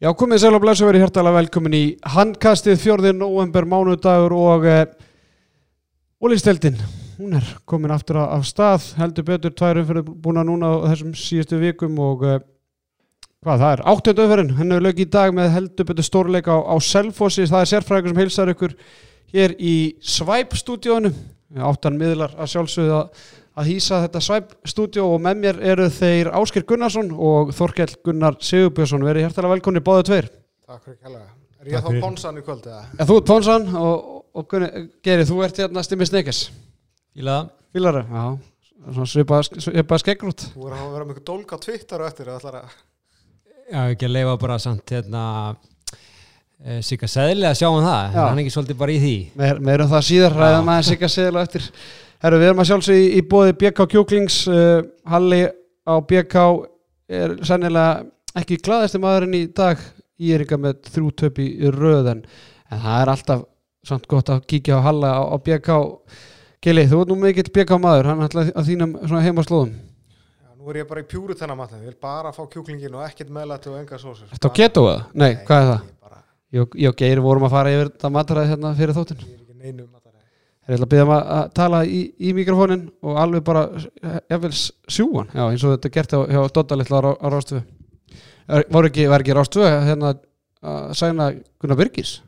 Já, komið sæl og blæs og verið hjertalega velkomin í handkastið fjörðin november mánudagur og Ólisteldin, hún er komin aftur af, stað, heldur betur tværum fyrir búin að núna á þessum síðustu vikum og uh, hvað það er, áttönd öðverðin, henni er lög í dag með heldur betur stórleika á, á Selfossi, það er sérfræðingur sem heilsar ykkur hér í Svæp-stúdíónu, áttan miðlar að sjálfsögðu að hýsa þetta Svæp-stúdjó og með mér eru þeir Ásker Gunnarsson og Þorkell Gunnar Sigurbjörnsson. Verið hærtalega velkonni báðu tveir. Takk fyrir kælega Er ég þá Ponsan í kvöld eða? ja, Þú ert Pónsan og, og Gunni, Geri, þú ert hérna Stimmi Snekes. Fílaða. Fílari, já. Svona svipað svipa skeggrút. Þú voru að vera með eitthvað dólk á Twitter og eftir að Já, ekki að leifa bara samt hérna e, Sigga Sæðli að sjá um það. Já. hann er ekki svolítið bara í því. Meir, Meirum það síðar, ræðum að segja það eftir Herru, við erum að sjálfsög í, í bóði BK Kjúklings. Uh, Halli á BK er sennilega ekki glaðasti maðurinn í dag. Ég er ykkar með þrjú töp í, röðan en það er alltaf samt gott að kíkja á Halla á, á BK Gili, þú ert nú mikill BK maður. Hann ætla að þínum svona heimaslóðum. Já, nú er ég bara í pjúru þennan matna Ég vil bara fá kjúklingin og ekkert meðlæti og enga sósur. Ertu á keto eða? Nei, hvað er það? Ég, bara, Ég og Geir vorum að fara yfir þetta mataræði hérna fyrir þóttin ég er ekki neinu matari Ég ætla að byrja maður að tala í, í mikrofónin og alveg bara jafnvel sjúan, já eins og þetta er gert hjá, hjá Dodda litla á, á Rástvö var ekki, var ekki Rástvö hérna að sæna Gunnar Birgis?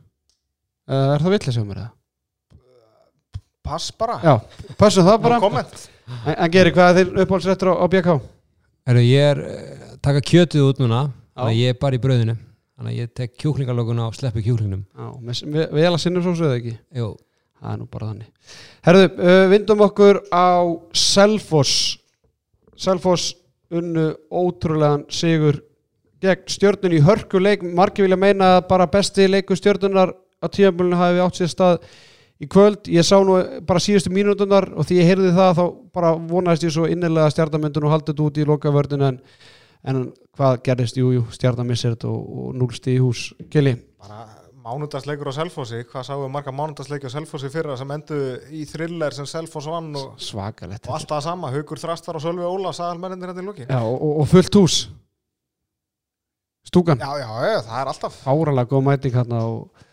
Uh, er það villið sem er það? Pass bara. Já, passum það bara. en, en gerir hvað er þinn uppáhaldsrættur á, á BK? Heru, Ég er eh, taka kjötið út núna að ég er bara í brauðinu. Þannig að ég tek kjúklingalöguna og sleppi kjúklingnum. Já, með, með, vel að sinnum svo eða ekki? Jú, það er nú bara þannig. Herðu, uh, vindum okkur á Selfoss. Selfoss unnu ótrúlegan sigur gegn stjörnun í hörkuleik. Margir vilja meina að bara besti leiku stjörnunar á tíðanbúlinu hafi átt sér stað í kvöld, ég sá nú bara síðustu mínútunar og því ég heyrði það þá bara vonaðist ég svo innilega stjarnamyndun og haldið út í lokavörðinu en, en hvað gerðist, jú, jú, stjarnamissir og, og núlsti í hús. Gili, Bara mánudagsleikur á Selfossi. Hvað sáum við marga mánudagsleiki á Selfossi fyrra sem endu í thriller sem Selfoss vann og, svakalett og alltaf það sama. Haukur Þrastar og Sölvi Óla sagðalmennindir hérna í loki Já, og, og, og fullt hús. Stúkan. Já, já, já, það er alltaf. Fáralega góð mæting hérna og,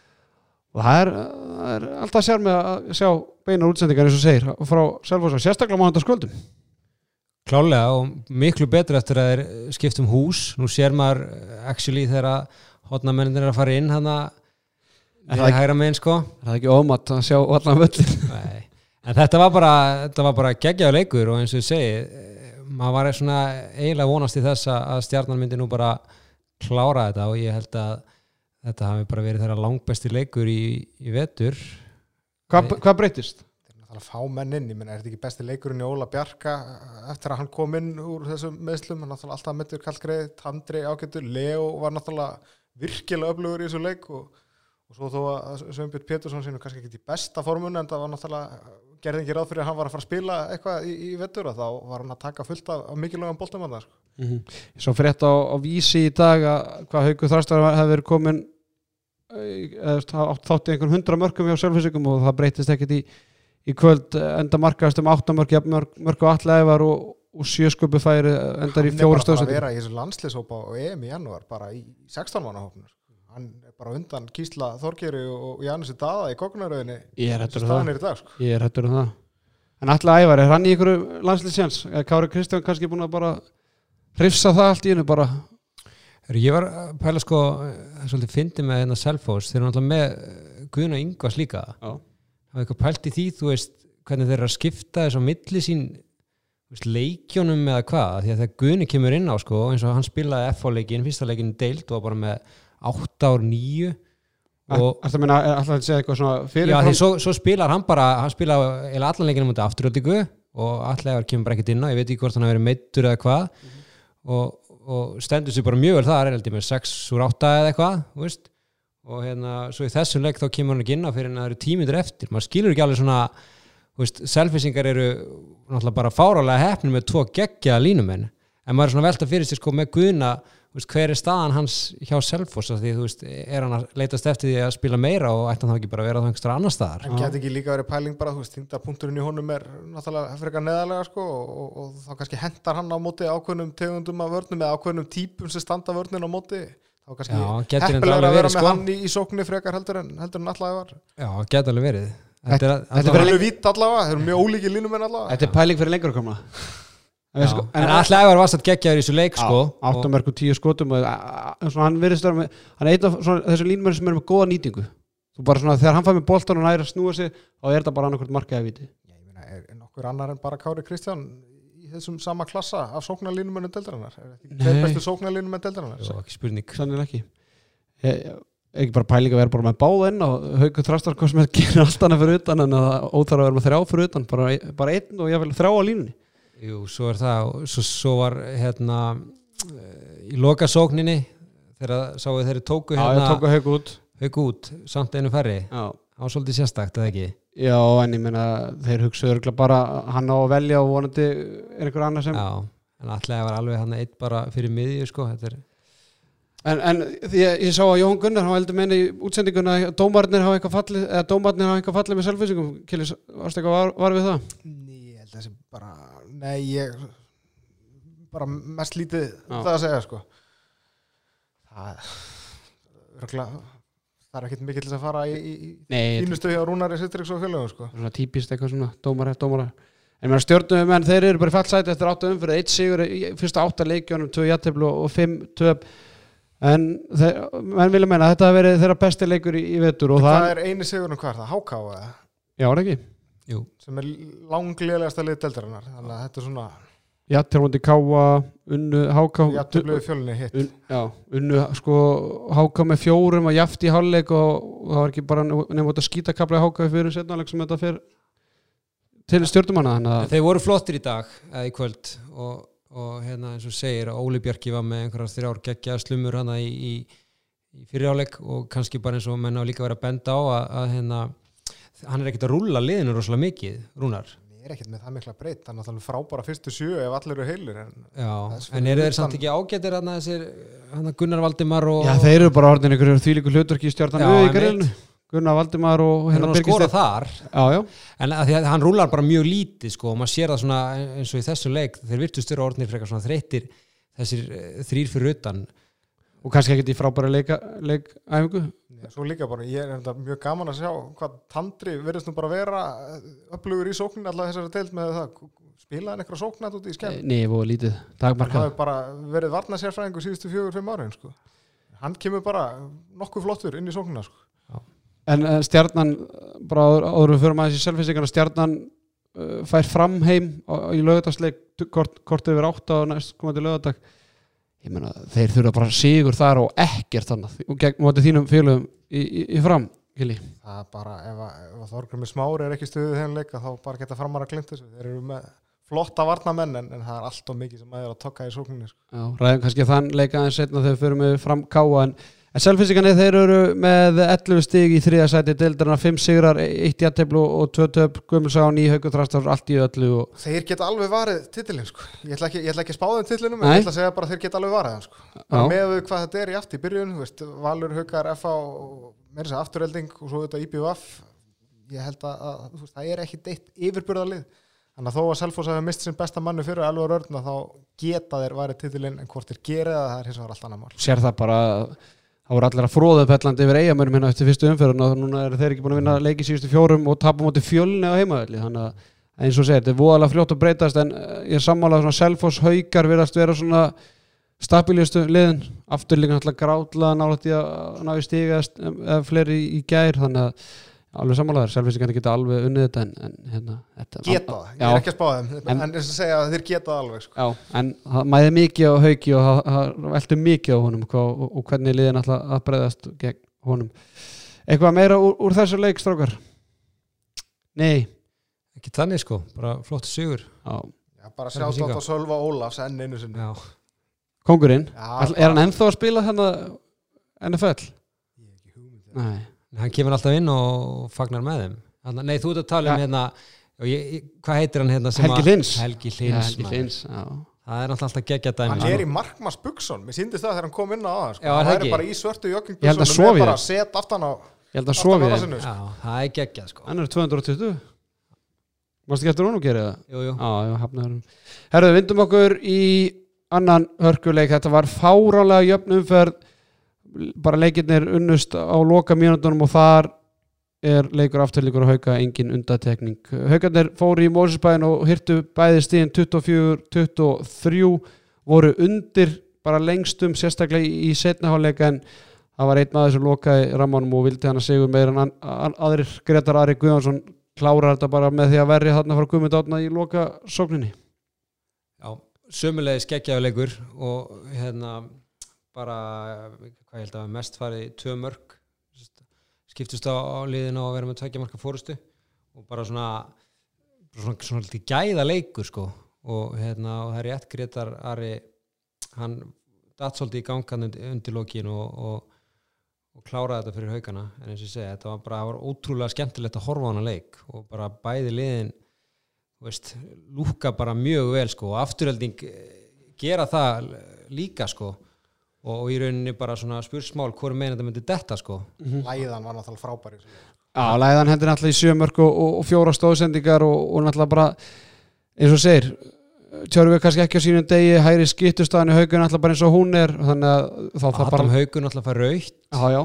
og það er, það er alltaf sér með að sjá beinar útsendingar eins og segir frá Selfoss sérstaklega mánundaskvöldum klálega og miklu betur eftir að þeir skipt um hús. Nú sér maður eh, actually þegar hotnamennin er að fara inn hann Er það að ekki- hægra megin sko það er ekki ómatt að sjá allan völlin Nei. En þetta var bara, þetta var bara geggjaðu leikur og eins og ég segi, eh, maður var svona eiginlega vonast í þess að að stjarnan myndi nú bara klára þetta og ég held að þetta hafi bara verið þeirra langbesti leikur í, í vetur. hvað, hvað breytist? Það er náttúrulega fá menn inn, ég menn, er þetta ekki besti leikurinn í Óla Bjarka eftir að hann kom inn úr þessum meðslum, hann náttúrulega alltaf mittur kallgreið, Tandri ágættur, Leo var náttúrulega virkilega öflugur í þessu leik og, og svo þó að Sveinbjörn Pétursson sinu kannski ekki í besta formunu en það var náttúrulega, gerði ekki ráð fyrir að hann var að fara að spila eitthvað í, í vetur og þá var hann að taka fullt af, af mikilvægum boltum að það, sko. Mm -hmm. Svo frétt á, á vísi í dag að hvað Haukur Þarstar hefði verið komin eh, eða átt þátt í einhvern hundra mörgum hjá Selfossigum og það breytist ekkert í, í kvöld eh, enda markaðast um áttamörk mörg, mörg og allævar og, og sjösköpu færi endar í Hann er fjóra bara að vera í þessu landslishópa og EM í janúar bara í 16 manna hópnur. Hann er bara undan Kísla Þorgeri og Janussi Daða í kognaröðinni Ég er hættur um staðan það er í dag, sko. Ég er hættur um það En allir ævar, er hann í einhverju landslýsjans? Er Kári Kristján kannski búin að bara hrifsa það allt í hennu bara Ég var pæla sko, eh, svolítið fyndi með hérna Selfoss, þeir eru náttúrulega með eh, Guðna Ingvars líka. Já. Hafði eitthvað pælt í því, þú veist, hvernig þeir eru að skipta þess á milli sín leikjónum eða hvað, því að þegar Guðni kemur inn á sko, eins og hann spilaði F-leikin, fyrsta leikin deilt og var bara með 8 ár 9 og Alltaf meina, er alltaf að segja eitthvað svona fyrir Já, því svo, svo spilar hann bara, hann spila allan leikinu mútið afturöldingu og allega kemur bara ekkert inn á, ég veit ekki hvort hann hafi verið meittur eða hvað. Og, og stendur sér bara mjög vel það, er heldur með 6 úr 8 eða eitthvað, og hérna, svo í þessum leik þá kemur hann ekki inn á fyrir en það eru tímitur eftir, maður skilur ekki alveg svona selfisingar eru náttúrulega bara fárálega hefnir með tvo geggja línumenn, en maður er svona velta fyrir sér sko með Guðna veist, hver er staðan hans hjá Selfoss? Af því þú veist, er hann að leitast eftir því að spila meira og ætti hann þá ekki bara að vera á einhverstað annar staðar? En geti ekki líka verið pæling bara, þú veist, þingdarpunkturinn í honum er náttúrulega frekar neðalega sko og, og, og þá kannski hendar hann á móti ákveðnum tegundum af vörnum eða ákveðnum típum sem standa vörnin á móti. þá kannski heppilega að vera með sko. hann í, í sóknir frekar heldur en, heldur en allavega var. Já, geta alveg verið. Þetta- er þetta er alveg vít allavega, þeir eru mjög ólíki línumenn allavega. Þetta er pæling fyrir lengur að koma Já, En alltaf var vast að gegja þér í þessu leik sko. og- áttamörk og tíu skotum og, svona, hann virðist vera með hann er einn af svona, þessu línmörn sem er með góða nýtingu. Þú bara svona þegar hann fær með boltan og næri að snúa sig þá er þetta bara annarkvæmt markaði viti. Já, ég meina, er, er nokkur annar en bara Kári Kristján í þessum sama klassa af sóknarlínumennum deildarinnar? Er ekki Nei. tveir bestu sóknarlínumenn deildarinnar? Jó, ekki spurning. Ekki. Ég, ekki bara pæling að vera bara með báð inn og haugur þrastar hvað sem er gerir allt annað fyrir utan en að óþarf að vera með þrjá fyrir utan bara, bara einn og ég vil þrjá á línunni Jú, svo er það svo, svo var hérna eh, í loka sókninni þegar sáu þeir tóku já, ég hérna tók að haugu út haug út, samt einu færri já. á svolítið sérstakt, eða ekki já, en ég meina þeir hugsaðu örgulega bara hann á að velja og vonandi er einhver annar sem Já, en alltaf var alveg hann eitt bara fyrir miðju sko, þetta er En, en því að ég sá að Jón Gunnar hann heldur meina í útsendinguna að dómarnir hafa eitthvað fallið eða dómarnir hafa eitthvað fallið með selvfýsingum Kilis, varstu eitthvað var, var við það? Nei, ég held að þessi bara, nei, ég bara mest lítið Já. það að segja, sko. Það, örgulega, það er ekkert þess að fara í, í, Nei, þetta fínustu hjá Rúnari Sittriks og félögum, sko. er svona típist eitthvað svona dómar eftir dómar En mér stjórnum menn þeir eru bara fallsæti eftir átta umfyrir eitt sigur í fyrsta átta leikjónum, tvö jætteflu og fimm töp en þeir, menn vilja meina að þetta hafi verið þeirra besti leikur í, í vetur og Það það, er eini sigurinn hvað er það, HK eða? já, er ekki Jú, sem er langlegasta lið deildarinnar. Þannig að þetta er svona Jætteflundi Káa, Unnu, Háká jafntöfluðu fjölinni hitt. Un, já, unnu sko háka með fjórum og jaft í hálfleik og, og það var ekki bara nefnum að skýta kapla í háka fyrir setnáleik sem þetta fer til stjórnumanna að þeir voru flottir í dag eða í kvöld og, og hérna eins og segir að Óli Bjarki var með einhverjar þrjár geggja slumur hana í, í, í fyriráleik og kannski bara eins og menn á líka verið að benda á að, að hérna hann er ekkert að rúlla liðinu rosalega mikið, Rúnar. Ég er ekkert með það mikla breytt þannig að það er frábæra fyrstu sjö ef allir eru heilir en Já, Þess en eru þeir samt ekki ágættir hann þessir hann Gunnar Valdimar og já, þeir eru bara orðin einhverjum þvílíku hlutverki í stjórnan Gunnar Valdimar og hérna að skora þar. Já, já, en að því að hann rúlar bara mjög lítið sko, og maður sér það svona eins og í þessu leik þeir virtust eru orðnir frekar svona þreyttir þessir eh, þrír fyrir utan. Og kannski ekkert í frábæra leikæfingu ja, svo líka bara, ég er enda mjög gaman að sjá hvað Tandri verðist nú bara vera upplugur í sóknin allavega þessari deild með það. Spilaði hann eitthvað sóknat út í skemmt nei, og lítið, hann dagmarkað hafi bara verið varnasérfræðingur síðustu fjögur, fimm árin sko. hann kemur bara nokkuð flottur inn í sóknina sko. en uh, stjarnan bara áður, við förum aðeins í selvfýsingana stjarnan uh, fær fram heim á, í lögadagsleik kort, kort yfir átta og næst komandi lögadag ég meina þeir þurfa bara sigur þar og ekkert annað og gegn móti þínum félögum í, í, í fram Kili. það er bara, ef, ef Þorgrumi Smári er ekki stuðið þegar leika þá bara geta framar að glinda þessu þeir eru með flotta varnamenn en, en það er allt og mikið sem er að tokka í sókninni sko. Já, ræðum kannski þann leika aðeins setna þegar við förum við fram káa en, en selvfýsingarnir þeir eru með 11 stig í þriða sæti deildarna 5 sigrar, 1 jætteflu og 2 töp Guðmulsá, 9 haugur þrastar allt í öllu og þeir geta alveg varið titilin sko. ég, ætla ekki, ég ætla ekki að spá þeim titilinum en Nei. ég ætla að segja bara að þeir geta alveg varið þeim sko. með hvað þetta er í aft í byrjun veist, Valur, Haukar, FA og meira sér afturhelding og svo þetta IBUF ég held að, að veist, það er ekki deitt yfirburðarlið þannig að þó að Selfoss hafi mist sinn besta mannu fyrir Elvar Örn þá geta þeir varið titilin en hvort þeir gera það, það er það voru allir að fróða upp hellandi yfir eigamörnum hérna eftir fyrstu umferðin og núna eru þeir ekki búin að vinna leiki síðustu fjórum og tapa móti fjölni á heimaðalli þannig að eins og segir, þetta er voðalega fljótt að breytast en eh, ég er sammála svona Selfoss haukar virðast vera svona stabilistu liðin, aftur líka náttúrulega grátla nálægt í að ná í stiga eða fleiri í gær. Þannig að alveg sammálaður, Selfossi kannski geta alveg unnið þetta en, en hérna þetta, geta það, ég er ekki að spá þeim En- en, þess að segja að þeir geta alveg sko. Já, en það mæði mikið á hauki og veltu mikið á honum hvað, og, og hvernig liðin alltaf að breyðast gegn honum. Eitthvað meira úr, úr þessu leik, strákar? Nei. ekki þannig sko, bara flott sigur Já. Já, bara Það er sjá líka. þetta Sölva Ólafs enn einu sinni já, Kongurinn, Já, er hann ennþá að spila þennan NFL? Ég hef ekki hugmynd. Nei. Hann kemur alltaf inn og fagnar með þeim Þannig, nei, þú ert að tala um Ja. hérna og ég, hvað heitir hann hérna sem Helgi að- Hlins. Helgi Já, Hlins, Helgi já. það er alltaf geggja dæmi hann er í Markmas Bukson mér síndist það þegar hann kom inn á það sko. Já, er hann það ekki? bara í svörtu Ég held að joggingbuksunum sofi með bara set aftan á Ég held að sofi sko. já, það er geggja sko. Hann er 220. Mástu ekki eftir honum gera það? jú, jú. Já, já, hafnaður Herðu, vindum okkur í annan hörkuleik Þetta var fárálega jöfn umferð bara leikirnir unnust á loka mínútonum og þar er leikur afturleikur og hauka engin undatekning. Haukarnir fóru í Mósusbæðin og hyrtu bæði stíðin 24-23 voru undir bara lengstum sérstaklega í setnaháleika en það var einn maður sem lokaði rammanum og vildi hann að segur meira en aðrir Gretar Ari Guðjónsson klárar þetta bara með því að verri þarna frá Guðmund átna í loka sókninni. Já, sömulegi skeggjaðuleikur og hérna bara, hvað ég held að mest farið tvö mörg skiptust á, á liðinu og verið með tveggja marka fórustu og bara svona svona, svona litið gæða leikur sko. Og hérna og það er rétt Gretar Ari hann datt svolítið í gangan undir, lókin og, og, og kláraði þetta fyrir haugana. En eins og ég segi, þetta var bara var ótrúlega skemmtilegt að horfa á hana leik og bara bæði liðin veist, lúka bara mjög vel sko. Og afturhelding gera það líka sko og í rauninni bara svona spursmál hvort meina þetta myndi detta sko. Læðan var náttúrulega frábæri Já, læðan hendur náttúrulega í sjömörk og, og, og fjóra stóðsendingar og, og náttúrulega bara eins og segir tjóru við kannski ekki á sínum degi hægri skiptustafan í haugun náttúrulega bara eins og hún er þannig að þá það bara Adam Haugun alltaf fær raukt Já, já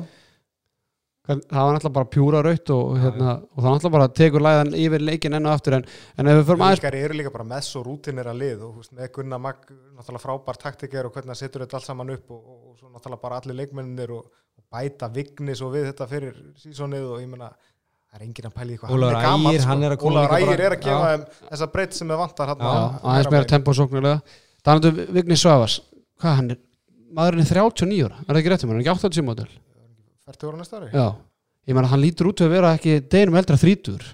það var náttúrulega bara pjúra raut og, hérna, og það náttúrulega bara tekur læðan yfir leikin enn og aftur en, en ef við förum aðeins Helgari eru líka bara með svo rútinir að lið og þú veist, með Gunnar Magg, náttúrulega frábær taktiker og hvernig það setur þetta allt saman upp og, og, og svo náttúrulega bara allir leikmennir og, og bæta vignis og við þetta fyrir sísonið og ég meina það er enginn að pæla í hvað Ólafur hann er gamall Ægir, sko. hann er að koma Ólafur líka Ægir er að gefa þessa breytt sem er vantar hann Já, aðeins meira hann er, maðurinn er 39 ára er það ekki rétt um hann, er ekki 80 módel Færtu ára næsta ári? Já, ég meina hann lítur út við að vera ekki deginum eldra þrítur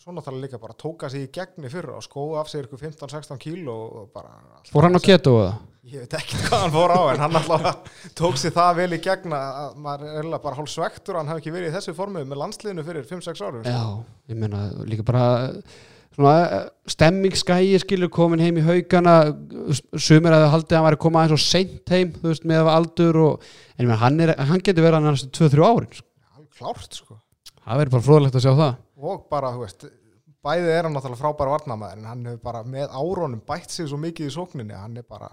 Svo náttúrulega líka bara tóka sig í gegni fyrir og skóða af sig ykkur 15-16 kíló og bara Fór hann á keto eða? Ég veit ekki hvað hann fór á en hann alltaf tók sér það vel í gegna að maður er bara hálf svektur að hann hef ekki verið í þessu formu með landsliðinu fyrir 5-6 árum sko. Já, ég meina líka bara svona eh, stemmingsskæi skilur komin heim í haugana sumir að það haldið að hann væri að koma aðeins og seint heim þú veist með aldur og en hann, er, hann getur verið hann næstu 2-3 árin sko. Alveg klárt sko það verður bara fróðlegt að sjá það og bara, þú veist, bæði er hann náttúrulega frábæra varnamæður en hann hefur bara með árónum bætt sig svo mikið í sókninni hann er bara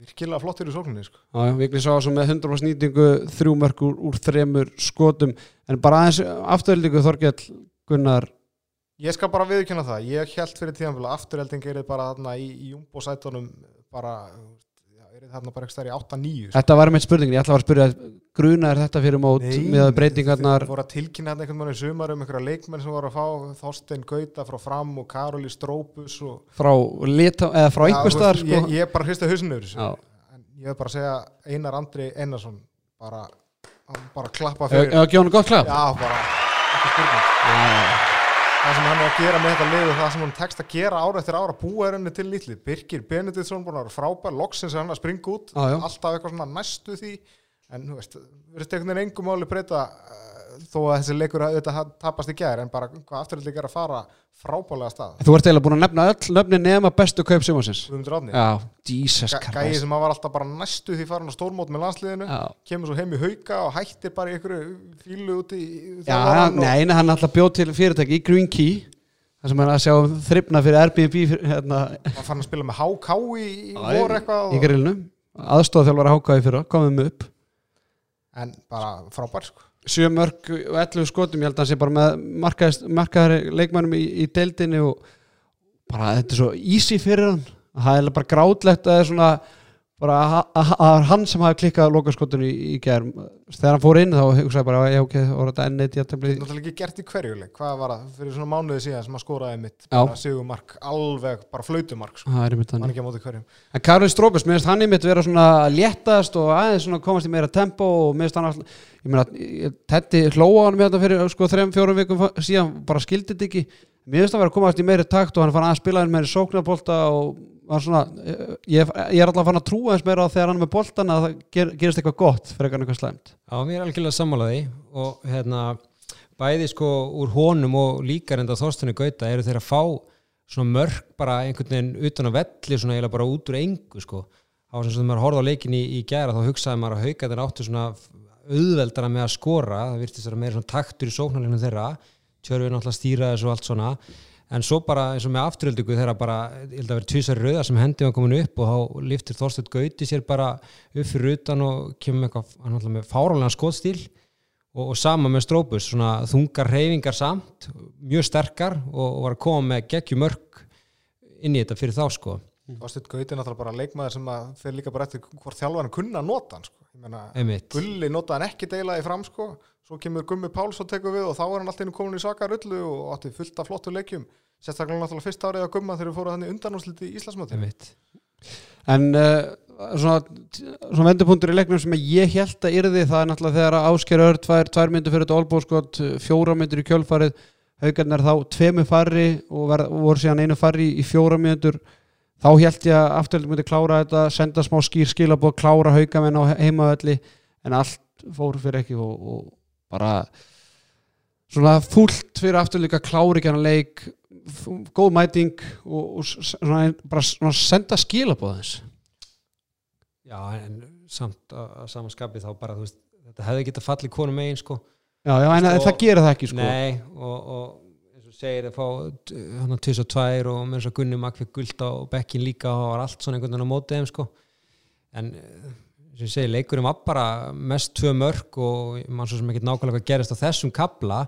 virkilega flottur í sókninni sko. Já, já, Vigni sá svo með 100% nýtingu þrjú mörg úr, þremur skotum en bara aðeins afturöldingu Þorkell Gunnar Ég skal bara viðkynna það, ég held fyrir tíðanfélag afturhelding er bara þarna í, í jumbo-sætunum bara, já, er þarna bara ekki stær í 8-9 sko. Þetta var með spurningin, ég ætla að að spyrja gruna er þetta fyrir mót með að breytingarnar? Þeir voru að tilkynna hérna einhvern veginn í sumar um einhverja leikmenn sem voru að fá Þorstein Gauta frá Fram og Karoli Strópus og frá, frá Já, einhver þú staðar veist, sko. ég, ég er bara hristið en ég vil bara segja Einar Andri Einarsson bara, bara klappa fyrir. ef að gefa það sem hann er að gera með þetta lið og það sem hann tekst að gera ára eftir ára búa er henni til lítli Birgir Benediktsson búin að vera frábær loksins er hann að springa út. Já. alltaf eitthvað svona næstu því. En þú veist, við einhvern veginn engum máli breyta þó að þessi leikur auðvitað tapast í gær en bara hvað afturhaldið er að fara frábælega stað. Þú ert eiginlega búin að nefna öll nöfni nema bestu kaup Simonsins Guðmundur Árni, Já, Jesus Gæ- gæi Christ. sem að var alltaf bara næstu því farin á stórmót með landsliðinu Já, kemur svo heim í hauka og hættir bara í einhverju fílu út í Já hann, nei, nei, hann alltaf bjóð til fyrirtæki í Green Key þar sem hann er að sjá um þryfna fyrir Airbnb fyrir, hérna, hann fann að spila með HK í, í vor eitthvað í grillinu. Aðstofþjálfara hákaði fyrir komum upp. En bara frábær sko. Sjö mörg og 11 skotum ég held að hann sé bara með markaðist, markaðari leikmannum í, í deildinni og bara þetta er svo easy fyrir hann. Það er bara grátlegt að það er svona bara að er hann sem hafi klikkað lokaskotun í, í gerð þegar hann fór inn þá hugsaði bara já ok, voru þetta enn eitt jafntefli. náttúrulega ekki gert í hverjuleik hvað var það fyrir svona mánuði síðan sem að skoraði mitt sigumark, alveg bara flautumark sko. er hann hann ekki á móti hverjum En Karol Strópes, mér finnst hann einmitt vera svona léttast og aðeins svona komast í meira tempo og mér finnst hann alltaf, ég meina, Teddy hlóa hann með þetta fyrir sko þrem, fjórum vikum síðan, bara skildi þetta ekki. Mér finnst hann vera að komast í meira takt og hann fann að spila hann meira sóknarbolta og var svona, ég, ég er alltaf fann að trúa eins meira þegar hann er með boltan að það ger, gerist eitthvað gott fyrir eitthvað slæmt. Já, mér er algjörlega sammálaði og hérna bæði sko úr honum og líka reynda Þorstinu Gauta eru þeir að fá svona mörg bara einhvern veginn utan á velli svona eiginlega bara út úr engu sko. Á sem sem maður horfði á leikin í, í gæra þá hugsaði maður að hauka þeir áttu svona auðveldara með að skora. Það virtist vera meira svona taktur í sóknarlegnum þeirra. Tjörfið náttúrulega stýra þessu og allt svona en svo bara eins og með afturöldingu þegar bara, ég held að vera tvísar rauða sem hendi var komin upp og þá liftir Þorstedt Gauti sér bara upp fyrir utan og kemur eitthvað, hann ætla með fárálega skótstíl og, og sama með Strópus, svona þungar reyfingar samt, mjög sterkar og, og var að koma með geggjumörk inn í þetta fyrir þá sko Ástuð Gauti er náttúrulega bara leikmaður sem þeir líka bara eftir hvort þjálfarinn kunna nota hann sko. Ég Einmitt. Gulli notaði hann ekki deilaði fram sko. svo kemur Gummi Páls og tekur við og þá er hann alltaf inn komin í svaka rullu og átti fullt af flottu leikjum sérstaklega náttúrulega fyrsta árið að Gumma þegar við fóru þannig undanúsliti í Íslandsmóti Einmitt. En uh, svona, svona vendupunktur í leiknum sem ég held að yrði það er náttúrulega þegar Ásker Örd tvær, tvær myndir fyrir þetta olbóskot, fjóra myndir í kjölfarið haugarnir þá tveimu farri og, voru síðan einu farri í fjóra myndir þá held ég að afturhaldum myndi klára þetta, senda smá skýr skilabóð, klára haugamenn á heimaölli en allt fór fyrir ekki og, og bara svona fullt fyrir afturhaldum klára ekki hann leik f- góð mæting og, og svona, bara svona senda skilabóð þess Já, en samt að, að samanskapi þá bara, þú veist, þetta hefði getað fallið konum megin sko Já, já, en Sko- það gerir það ekki sko. Nei, og, eins og segir að fá hann að tvis og tvær og þess að Gunni Magg fyrir gulda og Bekkin líka og það var allt svona einhvern veginn á mótið þeim sko en eh, og ég segi, leikurinn var bara mest tvö mörg og mann svo sem ekki nákvæmlega gerist á þessum kabla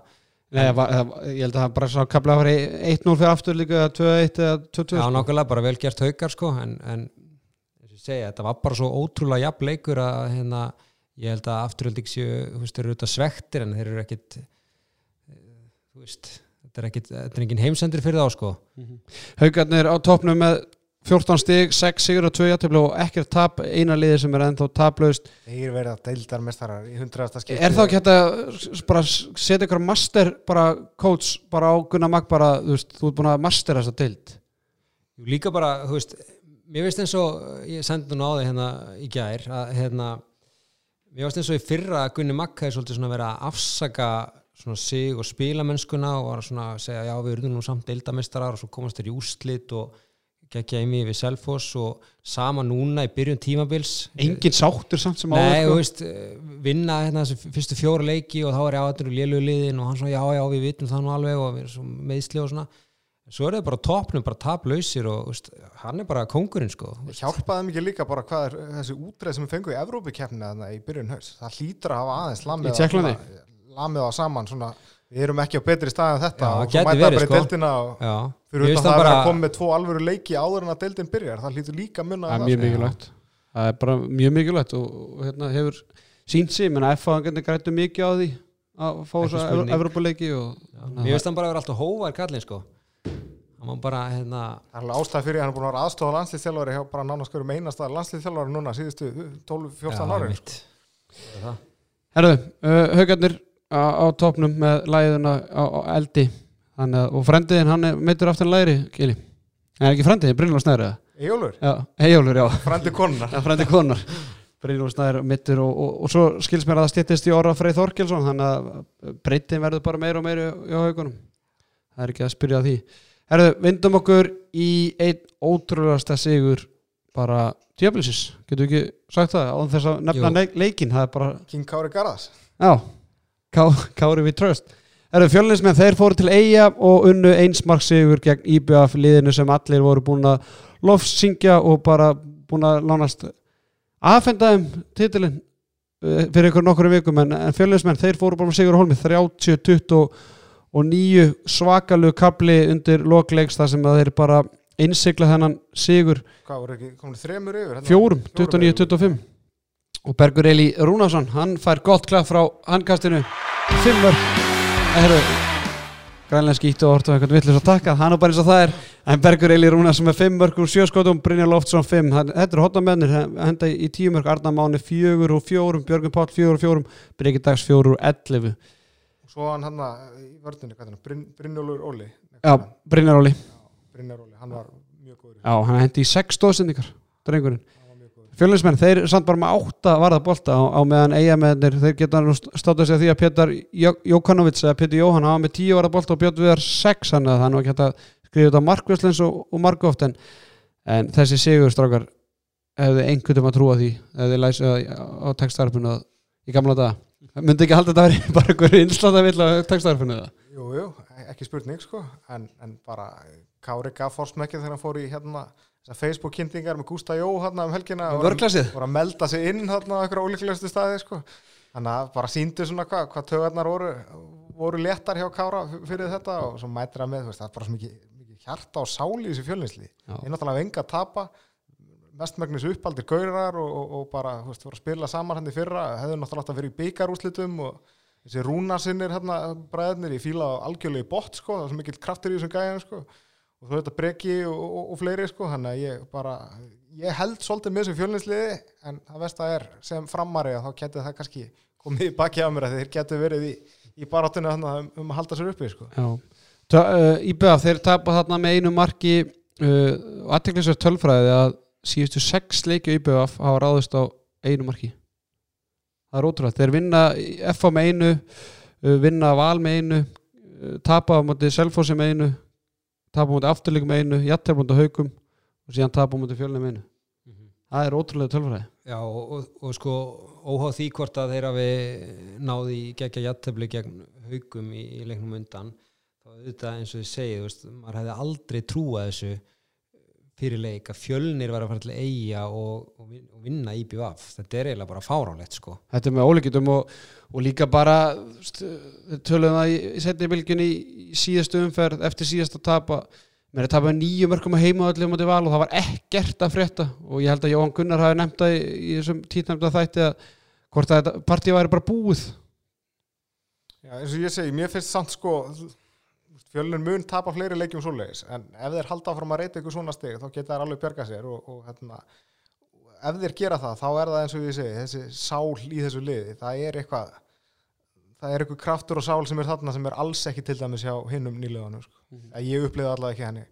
Nei, var, ég held að það bara sá kapla að vera 1-0 fyrir aftur líka 2-1 eða 2-2 Já, sko. nákvæmlega, bara vel gert haukar sko en, en og ég segja, þetta var bara svo ótrúlega jafn leikur að hérna, ég held að afturölding séu, þú veist, þeir eru auðvitað svektir en þeir eru ekkit eh, þú veist, þetta er ekkit þetta er engin heimsendur fyrir þá sko. Haukarnir á toppnum með 14 stig 6 sigur og 2 játtöflu og ekkert tap eina liði sem er ennþá taplaust. Þeir verða deildarmestarar í hundraðasta skipti. Er þá ekki s- bara setja ykkur master bara coach bara á Gunnar Magg bara, þú veist, þú ert búin að mastera þessa deild? Jú, líka bara, þú veist mér veist eins og, ég sendi nú á þig hérna í gær, að hérna mér veist eins og í fyrra Gunni Magg hefði svolítið svona verið að afsaka svona sig og spilamennskuna og var svona að segja já við erum nú samt deildamestarar og svo komast þeir í úrslit og geggja imi við Selfoss og sama núna í byrjun tímabils Engin sáttur samt sem Nei, áður þú sko. veist, eh, vinna hérna þessi fyrstu fjóra leiki og þá er áhættur og lélugu liðin og hann svo já, já, við vitum það nú alveg og við erum svo meðsli og svona svo er það bara á toppnum, bara taplausir og þú veist, hann er bara kóngurinn sko Hjálpaði ekki líka bara hvað er þessi útreið sem við fengum í Evrópukeppni þarna í byrjun haus það hlýtur að hafa aðeins Í Tékklandi? Lamið á saman svona, við erum ekki á betri stað en þetta Já, og svo mæta bara í sko. deildina og fyrir utan það að bara- að koma með tvo alvöru leiki áður en að deildin byrjar það hlýtur líka að munna Það er mjög sko. mikilvægt Það er bara mjög mikilvægt og, og hérna hefur sínt sig, menn að F-fáðan grættu mikið á því að fá þess að og mér finnst hann bara vera alltaf hóvar kallinn sko hann var bara hérna Það er alveg ástæð fyrir að hann er búin að vera aðstofa landslýþjálfari hjá bara nánast hverjum einasta landslýþjálfari núna síðustu 12-14 ári einmitt. Það er það. Herðu, uh, haugarnir á, á topnum með læðuna á, á eldi. Þannig, að- og frendiðin hann meittur aftur læri Kili, en ekki frendiðin, Brynjólfur Snæri Ejólfur, Já, Eyjólfur, já, frendi það frendi konar Brynjólfur Snæri meittur og, og, og svo skils mér að það stýttist í orða Freyð Þorkelsson þannig að breytin verður bara meira og meira hjá haugunum það er ekki að spyrja því. Herðu, vindum okkur í einn ótrúlegasta sigur bara djöflisins, getur við ekki sagt það á þess að nefna Jú. leik, leikin það er bara King Kári Garðas Já, Ká, Kári við tröst Erum fjölinsmenn, þeir fóru til Eyja og unnu einsmark sigur gegn IBF liðinu sem allir voru búin að lofsingja og bara búin að lánast aðfenda þeim titilinn eh, fyrir ykkur nokkru vikum. En, en fjölinsmenn, þeir fóru bara sigur holmi 30-20 og nýju svakalu kapli undir lokleiks þar sem þeir bara innsigla þennan sigur. Hvað voru ekki, komin þremur yfir Fjórum 29-25 og Bergur Eli Rúnarsson hann fær gott klapp frá handkastinu. Fimmur Heru, grænlega skýtt og orta eitthvað villus að taka, hann er bara eins og það er. En Bergur Eli Rúnarsson með fimm mörg úr sjöskotum Brynjar Loftsson fimm, þetta er hotnamennir henda í tíu mörg, Arna Máni fjögur og fjórum, Björgun Páll fjögur og fjórum Breki Dags fjógur og ellefu. Svo hann hann í vördunni, er Bryn, Brynjólfur Óli. Já, Brynjar Óli, hann var mjög góður já, hann hendi í sex stóðsendingar drengurinn Fjölinsmenn, þeir samt bara með átta varða bolta á, á meðan eigamennir, þeir geta státt að segja því að Pétur Jókanovits eða Pétur Jóhann hafa með tíu varða bolta og Björn Viðar sex hann að það nú ekki hægt að skrifa þetta markvæslens og, og margóft en, en þessi sigurstrákar hefði einhvern veginn að trúa því ef þið læsa á textarfinu í gamla daga. Myndi ekki halda þetta að vera bara einhver innslata vill að textarfinu það Jú, jú, ekki spurning sko en, en bara Kári gaf fórsmekki þegar hann fór í hérna þessar Facebook-kynningar með Gústa Jó hérna um helgina og voru að melda sig inn hérna á einhverja ólíklegustu staði sko. Þannig að bara síndu svona hvað hva tögarnar voru, voru léttar hjá Kára fyrir þetta og svo mætir hann með veist, það er bara svo mikið, mikið hjarta og sáli í þessu er náttúrulega enga að tapa. Mestmægnis uppaldir gaurar og, og, og bara veist, voru að spila saman hann í fyrra hefðu náttúrulega átt að vera í byggarúslitum og þessi rúnasinnir hérna bræðnir, ég fíla algjörlega í bótt sko, það er svo mikill kraftur í þessum gæðum sko og þú veit að breki og, og, og fleiri sko, þannig að ég bara ég held svolítið með þessu fjölninsliði en það veist að er sem framari að þá getur það kannski komið í baki á mér að þeir getur verið í, í baráttinu um, um að halda sér uppi sko. Uh, IBF þeir tapa þarna með einu marki uh, aðteklisverð tölfræði að síðustu sex á IBF hafa ráðist á einu marki. Það er ótrúlega, þeir vinna FA með einu uh, vinna Val með einu tapa á móti Selfossi með einu móti Afturlík með einu Jattar móti Haukum og síðan tapa á móti Fjölni með einu. Það er ótrúlega tölfræði. Já, og, og, og sko óháð því hvort að þeir hafi náði gegja jættefli gegn haugum í, í leiknum undan þá auðvitað eins og þið segið, veist, maður hefði aldrei trúað þessu fyrir leik að fjölnir var að fara til eiga og, og, vin- og vinna í BVF þetta er eiginlega bara fáránlegt sko. Þetta er með ólíkitum og, og líka bara töluðum það í, í setni bylginni í síðastu umferð eftir síðasta tapa mér er tapað nýju mörgum að heima öllum átti val og það var ekkert að frétta. Og ég held að Jóhann Gunnar hafi nefnt það í, í þessum títnefnda þætti að hvort að þetta partíu væri bara búið. Já, eins og ég segi, mér finnst samt sko fjölun mun tapa fleiri leikjum svoleiðis en ef þeir halda áfram að reyta ykkur svona stig þá geta þeir alveg bjarga sér og, og hérna, ef þeir gera það þá er það eins og ég segi, þessi sál í þessu liði, það er eitthvað það er eitthvað kraftur og sál sem er þarna sem er alls ekki til dæmis hjá hinnum nýleganum sko. að ég upplifa allavega ekki henni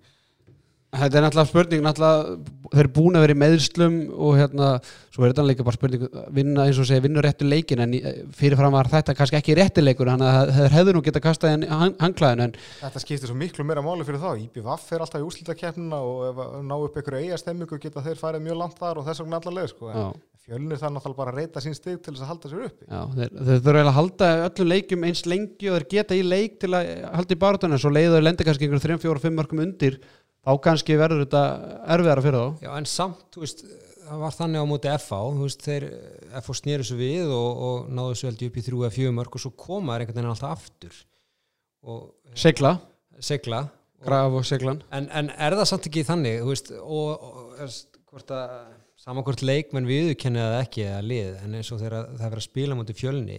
Þetta er náttúrulega spurning náttúrulega, þeir eru búin að vera í meðslum og hérna, svo er þetta líka bara spurning vinna eins og segja, vinna réttu leikin en fyrirfram var þetta kannski ekki rétti leikur þannig að þeir hefðu nú geta kastað inn hanglaðin en Þetta skiptir svo miklu meira máli fyrir þá. IBVF er alltaf í úslitakeppnina og ná upp einhverju eiga stemmingu geta þeir farið mjög langt þar og þess vegna allar leið sko. fjölnir það náttúrulega bara að reyta sín stig til þess að halda sér uppi. Já, þeir, þeir þurfa að halda öllum leikjum eins lengi og þeir geta í leik til að halda í barátuna svo leiðu þeir lendi kannski einhverjum 3, 4, 5 mörgum undir þá kannski verður þetta erfiðara fyrir þá. Já, en samt, þú veist, það var þannig á móti FH, þú veist, þeir FH snýru svo við og, og náðu svo held ég upp í þrjú eða fjögur mörg og svo koma þeir einhvern veginn alltaf aftur. Og segla, segla og, graf og seglan en, en er það samt ekki þannig, þú veist og, og er, hvort að saman hvort leikmenn viðurkenni það ekki eða lið, en eins og þegar það er verið að spila móti fjölni,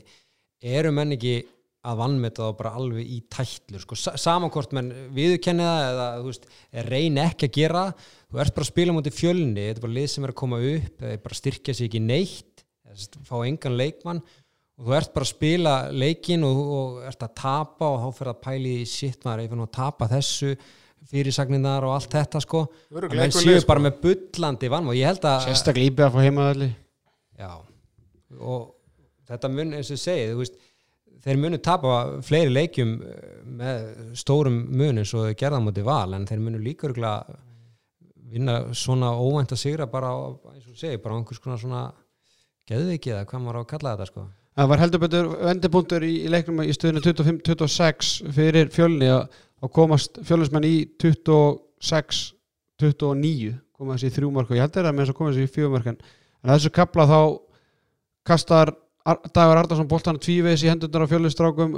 eru menn ekki að vannmeta þá bara alveg í tætlur, sko, Sa- sama hvort menn viðurkenni það eða, veist, reyni ekki að gera, þú ert bara að spila móti fjölni, þetta er bara lið sem er að koma upp eða bara styrkja sig ekki neitt eða fá engan leikmann og þú ert bara að spila leikin og, og ert að tapa og þá fyrir að pæli í sitt maður, nú að tapa þessu fyrirsagninar og allt þetta sko. Að menn séu sko. bara með bullandi vann og ég held að sérstaklega íbjöð að fá heimaðalli já, og þetta mun eins og ég segi, þú veist þeir munu tapa fleiri leikjum eh, með stórum mun eins og þeir gerða á móti val en þeir munu líka örugglega vinna svona óvænt að sigra bara á, eins og segi, bara á einhvers konar svona geðveiki eða hvað maður á að kalla þetta sko. Það var heldur betur vendipunktur í, í leiknum í stöðinu 25-26 fyrir fjölni að að komast fjölinsmenn í 26-29 komast í þrjú mörg og ég held þeirra með þess að komast í mörg en að þessu kapla þá kastar Ar Dagur Ardarsson boltan tvíveis í hendurnar á fjölinstrákum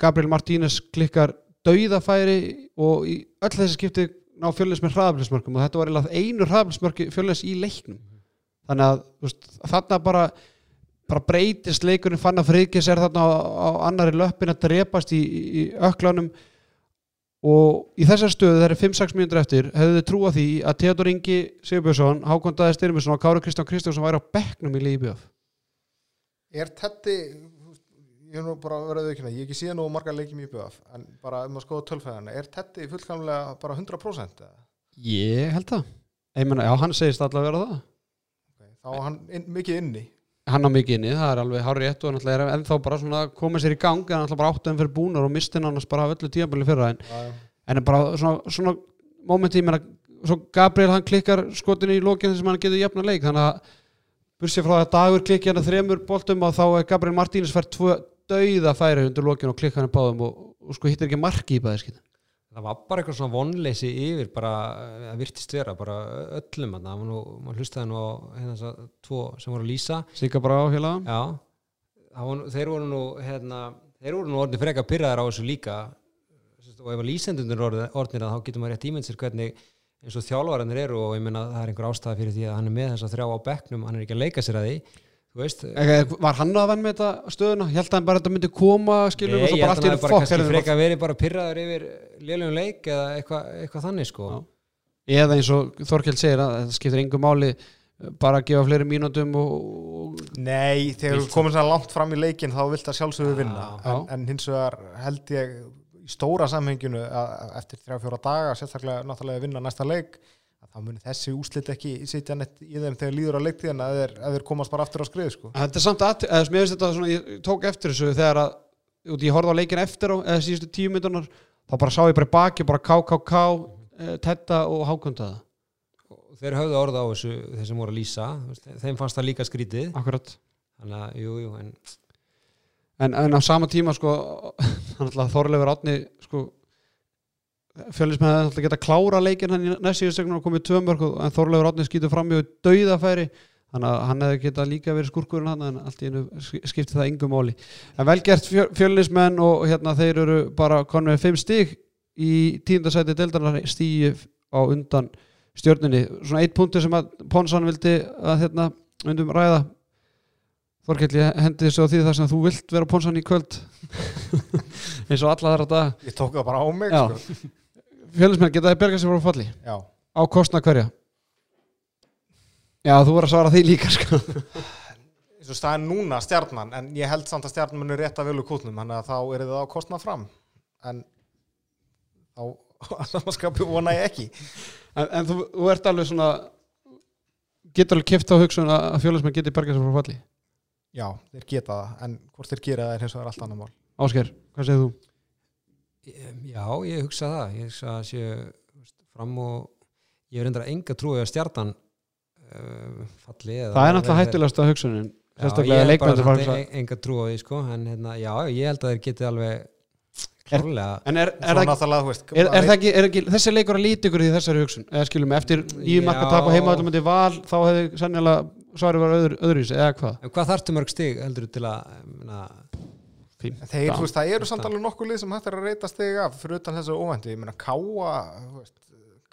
Gabriel Martínez klikkar dauðafæri og í öll þessi skipti ná fjölins með hraðaflismörkum og þetta var einu hraðaflismörki fjölins í leiknum. Þannig að veist, þarna bara bara breytist leikurinn fann að friðkis er þarna á, á annari löppin að drepast í, í, öklanum. Og í þessar stöðu það eru 5-6 mínútur eftir hefðu þið trúað því að Theodor Ingi Sigurbjörnsson, Hákon Daði Styrmisson og Kári Kristján Kristjánsson væri á bekknum í Líbjöf Er Teddy ég er nú bara vera auðvitað ég hef ekki síðan nú marga leikjum í BF en bara um að skoða tölfæðana er Teddy fullkamlega bara 100% eða? Ég held það Ég menna, já, hann segist alltaf að vera það Okay. þá er hann inn, mikið inni hann á mikið inni, það er alveg hárið rétt og er ennþá bara svona koma sér í gang en náttúrulega bara áttuðum fyrir búnar og mistin annars bara af öllu tíðanbæli fyrra en, en bara svona, svona momenti, ég meina svo Gabriel hann klikkar skotinu í lokinn sem hann getur jafna leik þannig að bursið frá það að dagur klikki hérna þremur boltum og þá er Gabriel Martínez fær tvö dauða færi undir lokin og klikka hann báðum og, og sko hittir ekki marki í bæðiskinn það var bara eitthvað svona vonleysi yfir bara, eh, það virtist vera bara öllum að nú, maður hlustaði nú á hérna þess að tvo sem voru að lýsa. Sika bara á nú- þeir voru nú hérna, þeir voru nú orðin freka pyrraðar á þessu líka. Og ef að lýsendunir orðnir þá getur maður rétt ímynd sér hvernig eins og þjálfararnir eru og ég meina það er einhver ástæða fyrir því að hann er með þess að þrjá á bekknum hann er ekki að leika sér að því veist, Var hann að venn með þetta stöðuna? Held að hann bara að þetta myndi koma skilur Nei, ég bara held að hann bara fokk kannski freka verið bara pyrraður yfir lélegum leik eða eitthvað eitthva þannig sko Já. eða eins og Þorkjell segir að þetta skiptir engum máli bara að gefa fleiri mínútum og, Nei, þegar þú komið svona langt fram í leikin þá vilt það sjálfsögðu vinna en, en hins vegar held ég í stóra samhenginu eftir 3-4 daga sérstaklega náttúrulega að vinna næsta leik að þá muni þessi úslit ekki sitja nett í þeim þegar líður á leiktíðan að þeir, að þeir komast bara aftur á skrið sko. Þetta er samt að, eða mér finnst þetta svona, ég tók eftir þessu þegar að, út ég horfði á leikin eftir á, eða síðustu tíu myndunar, þá bara sá ég bara baki, bara KKK, eh, Tetta og Hákundaða. og þeir höfðu orð á þessu þeir sem voru að lýsa, þeim fannst það líka skrítið Akkurat. þannig að, jú, jú, en En, en á sama tíma, sko, Þorleifur Átni, sko, fjölismenn hefði alltaf geta klára leikin hann í næst síðust segnum og komið tvö mörg og- en Þorleifur Átni skýtur fram í dauðafæri. Þannig að hann hefði geta líka verið skurkurinn hann en allt í einu sk- skipti það yngu máli. En velgert fjölismenn og hérna þeir eru bara konum með fimm stig í tíundasæti deildarnar stíi á undan stjörnunni. Svona eitt punktur sem að Ponsan vildi að hérna undum ræða Þorkell, ég hendi þessu á því þar sem þú vilt vera Ponsan í kvöld. Eins og alla þar að dag Ég tók það bara á mig sko. fjölusmenn geta það berga sér frá falli? Já. á kostna hverja? Já, þú voru að svara því líka sko. eins og staðin núna stjarnan en ég held samt að stjarnan muni rétt að velu kútnum þannig að þá er það á kostnað fram. En þá samanskapi vona ég ekki. En, en þú, þú ert alveg svona getur alveg kipt á hugsun að fjölusmenn geti berga sér frá falli Já, þeir geta það en hvort þeir gera það er hins vegar allt annar mál. Ásker, hvað segir þú? já, ég hugsa það. Ég hugsa að sé fram og ég er endur að enga trúi að stjartan uh, falli eða- Það er náttúrulega hættulegast að hugsunin Já, sérstaklega ég hef bara leikmyndir samt en- enga trú á því sko en hérna, já, ég held að þeir geti alveg klárlega En er, er, er, er, það ekki, er ekki þessi leikur að líti ykkur í þessari hugsun? Eða skilum, eftir nýjum marka tap til val þá hefði sannilega svarið var öðru, öðruvísi eða hvað? en hvað þarftu mörg stig heldur til að na. En Þeir, þú veist, það eru samt alveg nokkuð lið sem hægt er að reyta stig af fyrir utan þessu óvænti, ég meina Káa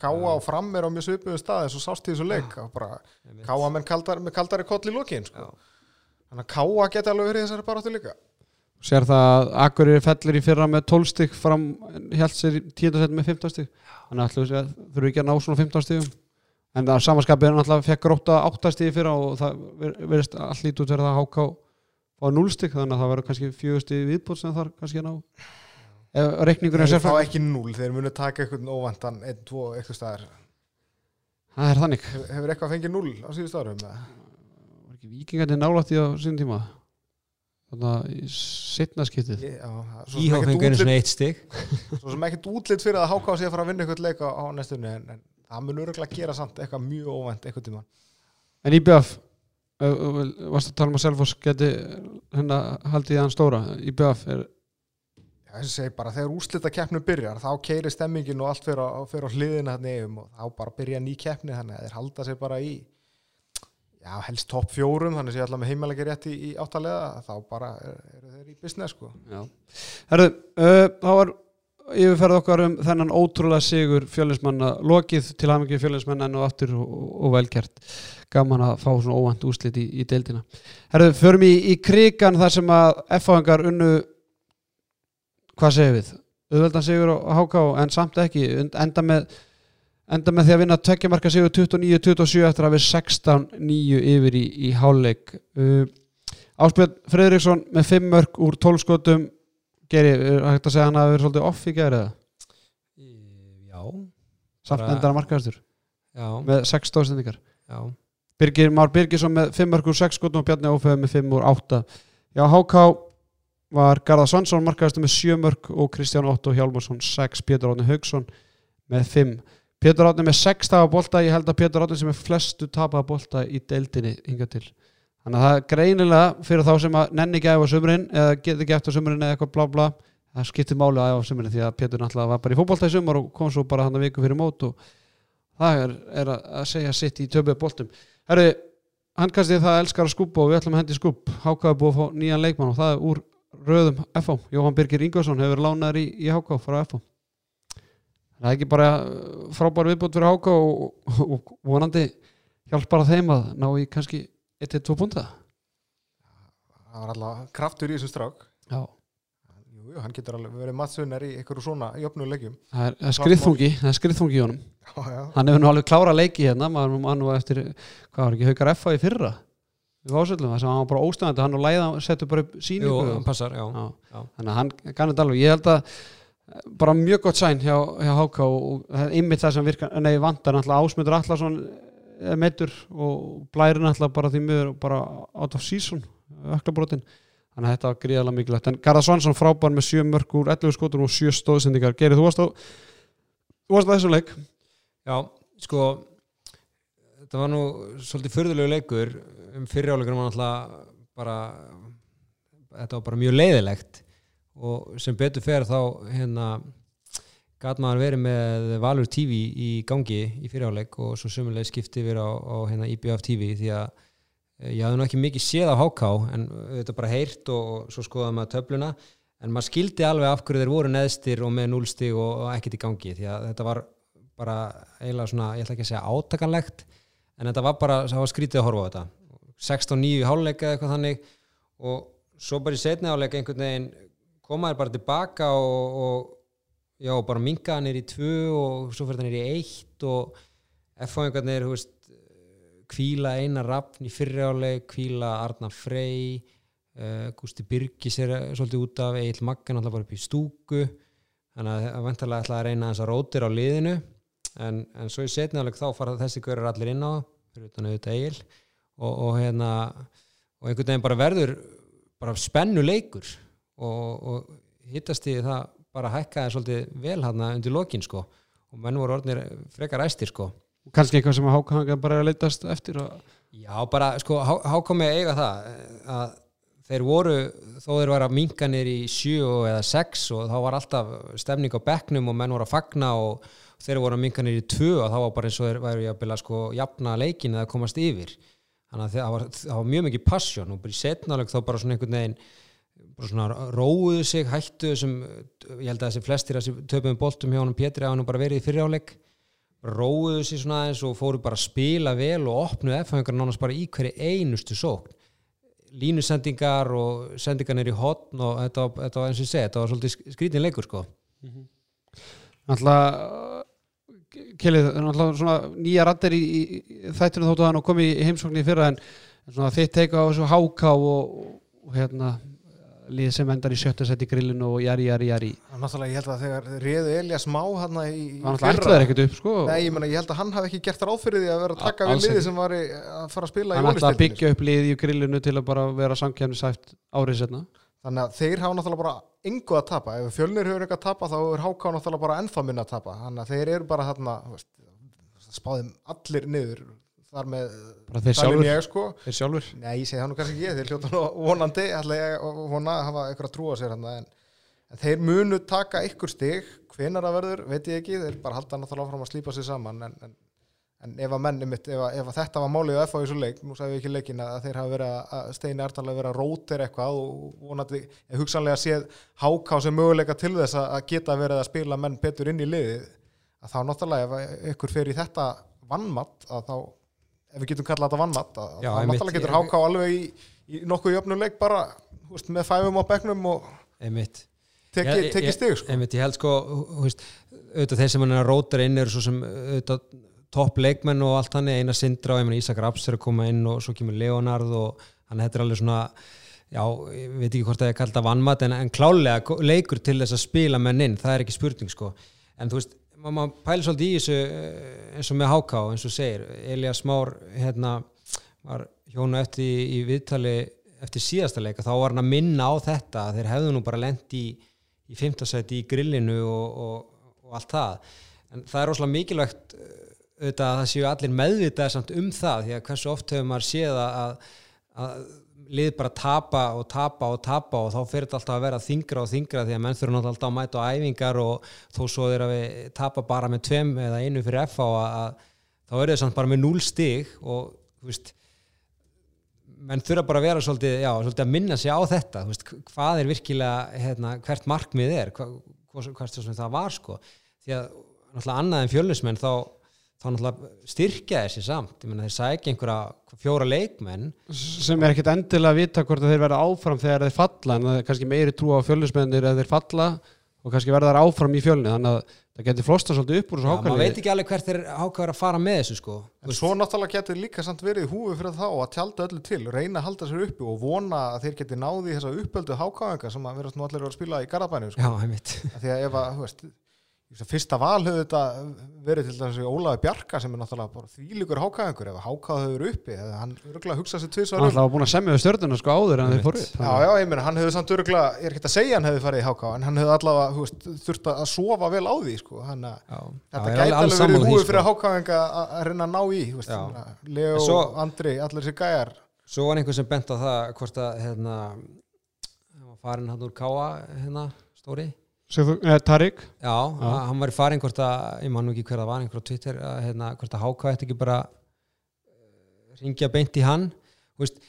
Káa og Fram er á mjög svipuðu stað eins og sást í þessu leik Káa menn kaldar, með kaldari koll í lokin sko. Þannig að Káa geti alveg verið í þessari baráttu líka Sér það að Akureyri fellir í fyrra með 12 stygg fram held sér í 10. set með 15 stygg þannig að ætlum við að þurfum ekki að ná svona 15 styggum en það samanskapið er náttúrulega fekk gróta 8 stygg fyrra og það ver- verðist allt lítið út verið að háká á 0 stygg þannig að það verður kannski 4 stygg viðbútt sem þar kannski að ná. Ef reikningur er Þeir sér fá frá ekki núl, þeir munu taka eitthvað óvæntan, einn, tvo, eitthvað staðar. Það er þannig. Hefur eitthvað fengið núl á síðust árum? eða? var ekki vikingandi nálætt í á sín tíma? Þannig að í setna skiptið. Það- íhá einu útlit- svona eitt stig. Svo sem ekkert útlitt fyrir að háká sig að fara að vinna eitthvað leik á, á næstunni en, en það mun öruglega gera samt eitthvað mjög óvænt eitthvað tíma en IBF varst að tala um að Selfoss geti hérna haldið í hann stóra? IBF er Já, þess að segja bara, þegar úslita keppnu byrjar þá keiri stemmingin og allt fyrir á, fyrir á hliðina hann eigum og þá bara byrja ný keppni þannig að þeir halda sér bara í já, helst topp fjórum þannig að ég ætla með heimalega rétt í, í áttalega þá bara eru er þeir í business sko. Já. Herðu, uh, þá var yfirferð okkar um þennan ótrúlega sigur fjölinsmanna lokið til hafingi fjölinsmanna enn og aftur og, og velkert gaman að fá svona óvænt úslit í, í deildina. Herðu, förum í, í krigan þar sem að F-fáingar unnu hvað segir við? Auðveldan sigur á HK en samt ekki enda með enda með því að vinna tveggjamarka sigur 29-27 eftir að við 16-9 yfir í, í háleik uh, Áspjörn Fredriksson með 5 mörg úr 12 skotum Geri, er hægt að segja hann að það verið svolítið off í eða? já, Samt Bara- endara markaðastur já, með 6 stóðsendingar já. Birgir Már Birgisson með 5 mörg úr 6 skotum og Bjarni Ófeð með 5 úr 8 Já, HK var Garðar Svansson markaðastur með 7 mörg og Kristján Otto Hjálmarsson 6, Pétur Átni Haugsson með 5 Pétur Átni með 6 tafa bolta, ég held að Pétur Átni sem er flestu tapaða bolta í deildinni hinga til þannig að það er greinilega fyrir þá sem að nenni ekki að æfa á sumrin eða get ekki eftir á sumrin eða eitthvað blá blá það skiptir máli að æfa á sumrin því að Pétur náttúrulega var bara í fótbolta í sumar og kom svo bara hann að viku fyrir mót og það er, er að segja sitt í töfum boltum. Herru, handkastið það elskar að skúpa og við ætlum að hendi skúp Háka er búið að fá nýjan leikmann og það er úr röðum FH, Jóhann Birgir Ingvarsson hefur lánaður í, í Háka frá FH það er ekki bara uh, frábær viðbútt fyrir Háka og, og, og vonandi hjálpar að þeim að ná í kannski 1-2 púnta það var alltaf kraftur í þessum strák. Já, jú, jú, hann getur alveg verið mattsunnar í einhverju svona jöfnulegjum það er, það er skriðþungi það er skriðþungi í honum. Já, já, hann hefur nú alveg klára leiki hérna maður mann var eftir, hvað var ekki haukar FH í fyrra? Við ásöldum það sem hann var bara óstæðandi hann og læða settu bara upp Jú, síningu hann passar, já, Já. já. þannig að hann gann þetta alveg. Ég held að eh, bara mjög gott sæn hjá, hjá HK og, og það er einmitt það sem virkar nei vantar náttúrulega ásmyndur Allarsson meittur og blæri náttúrulega bara því miður bara out of season öklabrotin þannig að þetta var gríðalega mikilvægt. En Garðar Svansson frábær með 7 mörg úr 11 skotur og 7 stóðsendingar Gerið, þú varst á á þessu leik. Já, sko þetta var nú svolítið fyrðulegu leikur. Um fyriráleikur var náttúrulega bara þetta var bara mjög leiðilegt. Og sem betur fer þá hérna gat maður verið með Valur TV í gangi í fyriráleik og svo sömulega skipti yfir á, á hérna, IBF TV því að eh, ég hafði nú ekki mikið séð á HK en þetta bara heyrt og, og svo skoðaði maður töfluna. En maður skildi alveg af hverju þeir voru neðstir og með núlstig og, og ekkert í gangi því að þetta var bara eiginlega svona, ég ætla ekki að segja átakanlegt en þetta var bara, það var skrítið að horfa á þetta. 16-9 í háluleika eitthvað þannig og svo bara í setni háluleika einhvern veginn komaður bara tilbaka og, og já, bara minkaða nýr í tvö og svo fyrir það nýr í eitt og F-fáingarnir, þú veist kvíla Einar Rafn í fyrri háluleik kvíla Arnar Frey uh, Gústi Birgis er svolítið út af Egil Maggan alltaf bara upp í stúku þannig að vantarlega ætla að reyna þess að rótir á liðinu en, en svo í setniðaleg þá fara þessi görur allir inn á fyrir utan auðvitað Egil og, og hérna og einhvern veginn bara verður bara spennu leikur og, og hittast í það bara hækkaði svolítið vel hann undir lokin sko. Og menn voru orðnir frekar æstir sko. Og kannski eitthvað sem HK bara að leitast eftir og Já, bara, sko, hákomi að eiga það að þeir voru, þó þeir var að minka niður í sjö eða sex og þá var alltaf stemning á bekknum og menn voru að fagna og þeir voru að minka niður í tvö og þá var bara eins og þeir væru að bila sko jafna leikin eða komast yfir. Þannig að það var, það var mjög mikið passjón og bara í setnáleg þá bara svona einhvern veginn róuðu sig, hættu sem, ég held að þessi flestir þessi töpum boltum hjá hann Pétri að hann bara verið í fyrirjáleik róuðu sig svona aðeins og fóru bara að spila vel og opnuðu F-fengar nánast bara í hverju einustu sókn. Línusendingar og sendingar nýri hotn og þetta var, þetta var eins og ég segi, þetta var svolítið skrítin leikur sko. Náttúrulega Kelið, náttúrulega svona nýja rattir í, í, þættinu þóttu hann og kom í heimsókn í fyrra en svona þitt teika á þessu háká og, og hérna lið sem endar í sjötta sett í grillinu og jari, jari, jari. Náttúrulega ég held að þegar réðu Elias Má hann í hann náttúrulega ætlaði ekkert upp sko. Nei, ég, mena, ég held að hann hafi ekki gert ráð fyrir því að vera að taka við liði sem var í, að fara að spila hann í ætlaði að byggja upp lið í grillinu til að bara vera samkjæmnisæft árið setna Þannig að þeir hafa náttúrulega bara engu að tapa. Ef fjölnir hefur eitthvað að tapa þá er HK náttúrulega bara ennþá minna að tapa. Þannig að þeir eru bara þarna, veist, spáðum allir niður þar með bara þeir sjálfur, ég sko. þeir sjálfur. Nei, ég segi það nú kannski ekki, þeir hljóta nú vonandi, ætla ég að vona að hafa eitthvað að trúa sér hann en, en þeir munu taka ykkur stig, hvenar það verður, veit ég ekki, þeir bara halda náttúrulega áfram að slípa sér saman en, en, en ef að menn, einmitt, ef, að, ef að þetta var málið á FA í svo leik, nú sagði við ekki leikin að þeir hafa verið að, að steini ertalega verið að rótir eitthvað og vonandi, ég hugsanlega séð háká sem möguleika til þess að að geta verið að spila menn betur inn í liðið að þá náttúrulega ef að ykkur fer í þetta vannmatt að þá ef við getum kallað þetta vannmatt að Já, þá náttúrulega getur háká alveg í, í nokkuð jöfnuleik bara veist, með fæfum á bekknum og einmitt. Teki, ég- ég- stig sko. einmitt, ég held sko, veist auðvitað þeir sem hann er að rótara inn eru svo sem auðvitað topp leikmenn og allt hann Einar Sindra og ég Ísak Raps er að koma inn og svo kemur Leonard og hann er alveg svona já, ég veit ekki hvort það er kallt að vannmat en, en klálega leikur til þess að spila menn inn, það er ekki spurning sko. En þú veist, maður ma pælir svolítið í þessu eh, eins og með Háká, eins og segir. Elias Már, hérna var hjónu eftir í, í viðtali eftir síðasta leika, þá var hann að minna á þetta þeir hefðu nú bara lent í í fimmtasæti í grillinu og, og, og allt það. En það er rosalega mikilvægt uh, auðvitað að það séu allir meðvitaðir samt um það því að hversu oft hefur maður séð að, að lið bara tapa og tapa og tapa og þá fyrir þetta alltaf að vera þingra og þingra því að menn náttúrulega alltaf að mæta á æfingar og þó svo þeir að við tapa bara með tveim eða einu fyrir FH þá eru þau samt bara með 0 stig og þú veist menn þurfa bara að vera svolítið, já, svolítið að minna sig á þetta, þú veist, hvað er virkilega hérna, hvert markmið er hvað, hvað, hvað það var sko. Því að náttúrulega annað en fjölusmenn þá, þá náttúrulega styrkja þessi samt. Ég menna þeir sækja einhverja fjóra leikmenn. Sem er ekkit endilega að vita hvort að þeir verða áfram þegar þeir falla en það er kannski meiri trú á fjölusmennir eða þeir falla og kannski verða þær áfram í fjölni. Þannig að það getur flosta svolítið upp úr þessu Já, maður hákalið veit ekki alveg hvert þeir ákvæður að fara með þessu sko. En svo náttúrulega getur líka samt verið í húfi fyrir þá að tjálta öllu til, reyna að halda sér uppi og vona að þeir geti náði þessa uppöldu hákáðinga sem að verðast nú allir að að spila í Garðabænum sko. Já, einmitt. Af Því að ef að, þú veist, ég að fyrsta val hefur þetta verið til þessi Ólafi Bjarka sem er náttúrulega hákáðingur ef hákáð hefur uppi, eða hann örgulega hugsa sér tvisvar hann um. að búin að semja við stjörnuna sko áður en þeir fóru upp Já, já, ég meina, hann hefur samt örgulega, ég er ekki að segja hann hefur farið í hákáð, en hann hefur allavega, þú veist, þurft að sofa vel á því, sko, hann Já, Þetta gæti alveg verið húið sko. fyrir hákáðinga að reyna að ná í, veist, Leo, svo- Andri, allir þessi gæjar. Svo var einhver sem bent á það hvort að hérna farin hann úr Káa hérna, stóri eh, Tarik Já, já. hann var í farin hvort að ég man nú ekki hver það var einhver á Twitter að, hérna, hvort að Háka ætti ekki bara ringja beint í hann. Veist,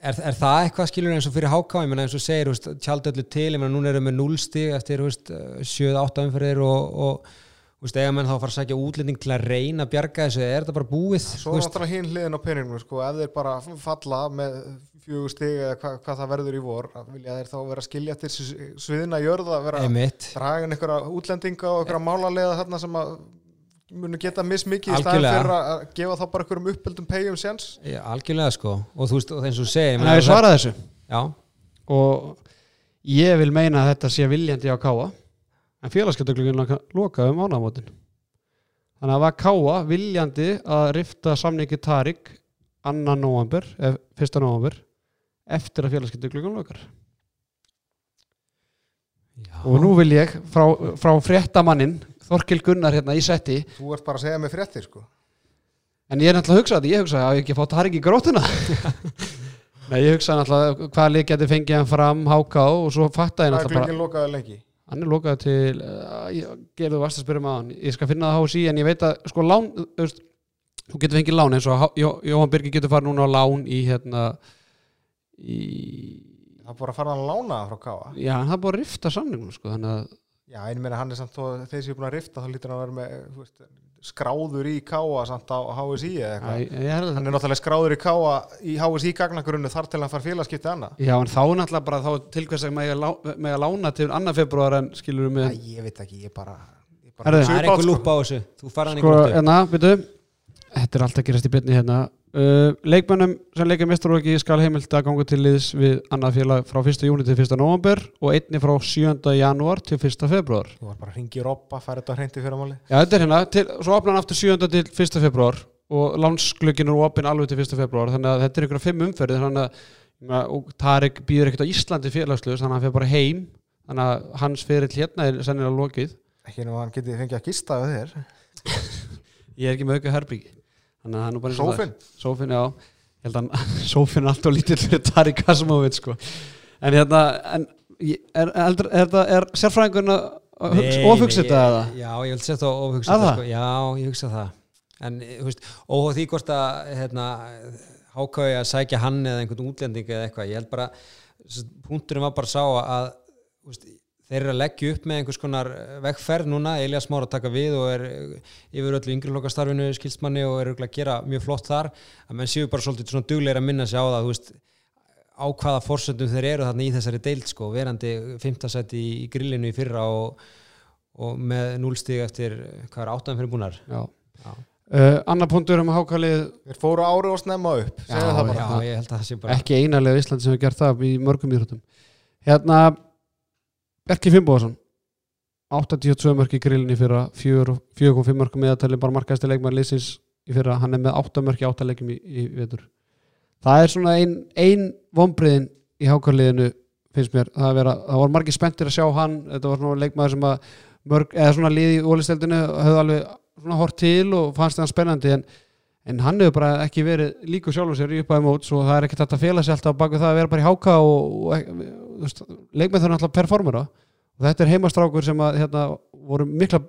er, er það eitthvað skilur eins og fyrir Háka ég meina eins og segir, öllu til ég meina núna erum við núlstig eftir þú veist, 7-8 umferðir og, og þú veist, eiga menn þá fara að sækja útlending til að reyna að bjarga þessu, er þetta bara búið? Svo Þú er náttúrulega hinn hliðin á peningum, sko, ef þeir bara falla með fjögur stig eða hva, hvað það verður í vor, að vilja þeir þá vera skilja til sviðina jörð að vera að einmitt. draga inn einhverja útlendinga og einhverja málarlega þarna sem að munu geta mismikið í staðin fyrir að gefa þá bara einhverjum uppöldum pegjum séns. Já, algjörlega sko. Og þú veist, og eins og þú segir ég en það er svarað þessu. Já, og ég vil meina að þetta sé viljandi á Káa en félagskeptaglugin lokaði um ánamótin þannig að það var Káa viljandi að rifta samningi Tarik annan nóvambur, fyrsta nóvambur eftir að félagskeptaglugin lokar já. og nú vil ég frá, frá fréttamannin Þorkil Gunnar hérna í setti Þú ert bara að segja mig fréttir, sko. en ég er náttúrulega að hugsa þetta, ég hugsa að ég ekki fá Tarik í grótuna Nei, ég hugsa náttúrulega hvað lið geti fengið hann fram HK og svo fatta ég Það er náttúrulega bara glöggin lokaði lengi. Hann er lokað til uh, ég, gerðu vast að spyrja með hann ég skal finna það HSI en ég veit að sko lán veist, þú getur fengið lán eins og Jó, Jóhann Birgir getur farið núna á lán í hérna í, Það er bara að fara að lána það frá Káa. já hann er búið að rifta samningum sko þannig að Já, einu meina hann er samt þó þeir séu búin að rifta þá lítur hann að vera með veist, skráður í Káa samt á HSI eða eitthvað. Hann er náttúrulega skráður í Káa í HSI gagnagrunnu þar til hann far félagskipti annað. já en þá náttúrulega bara þá til hvers að með að, lána til annar februar en skilur við með ég veit ekki, ég bara... Ég Herðu. bara Það er sko. lúpa á þessu sko hérna þetta er alltaf gerast í byrni hérna uh, leikmönnum sem leika mestaróki skal heimilt að ganga til liðs við annað félag frá 1. júni til 1. november og einni frá 7. janúar til 1. februar Þú var bara að ringi Robba, færi þetta hreinti fyrir máli. Já, þetta er hérna, til, svo opna hann aftur 7. til 1. februar og lánsglöggin er opinn alveg til 1. februar þannig að þetta er ykkur fimm umferðir þannig að Tarik býður ekkert á Íslandi félagslöðs þannig að hann fer bara heim þannig að hans ferill hérna er sennilega lokið Ekki nú að hann geti fengið að gista við þér. ég er ekki með auka herbyggi þannig að hann er bara og það Sófinn. er. Sófinn, já, ég held að Sófinn er alltaf lítill fyrir Tarik Kasimovit sko. en hérna en, er, er, er, er, er sérfræðingurinn að nei, þetta eða? Já, ég vil setja það það? sko. Já, ég hugsa það En, þú veist, óhóð því hvort að hérna, hákáði að sækja hann eða einhvern útlending eða eitthvað Ég held bara, punkturinn var bara sá að veist, þeir eru að leggja upp með einhvers konar vegferð núna Elias Már að taka við og er yfir öllu yngri lokastarfinu skilsmanni og er að gera mjög flott þar að menn séu bara svolítið svona dugleir að minna sig á það þú veist, á hvaða forsöndum þeir eru þarna í þessari deild sko, verandi fimmtasætti í, í grillinu í fyrra og, og með núlstig eftir hvað er áttan fyrir búnar Já. Já. Uh, annar punktur um hákalið Þeir fóru ári og snemma upp, Já, það bara. Já, ég held að það sé bara ekki einalega Íslandi sem hefur gert það í mörgum íþróttum hérna Berki Fimboðsson 82 mörk í grillinni fyrra 4,5 mörk meðatali bara markaðasti leikmar liðsins í fyrra. Hann er með 8 mörk í 8 leikum í, í vetur. Það er svona ein, ein vonbriðin í hákarliðinu finnst mér, það, að vera, það var margir spenntir að sjá hann. Þetta var svona leikmaður sem að mörg, eða svona lið í ólisteldinu höfðu alveg hort til og fannst það spennandi en, en hann hefur bara ekki verið líku sjálfur sér í mót svo það er ekki þetta að fela sér alltaf baku það að vera bara í háka og, og leikmenn þurfa alltaf að performera. Og þetta er heimastrákur sem að hérna, voru mikla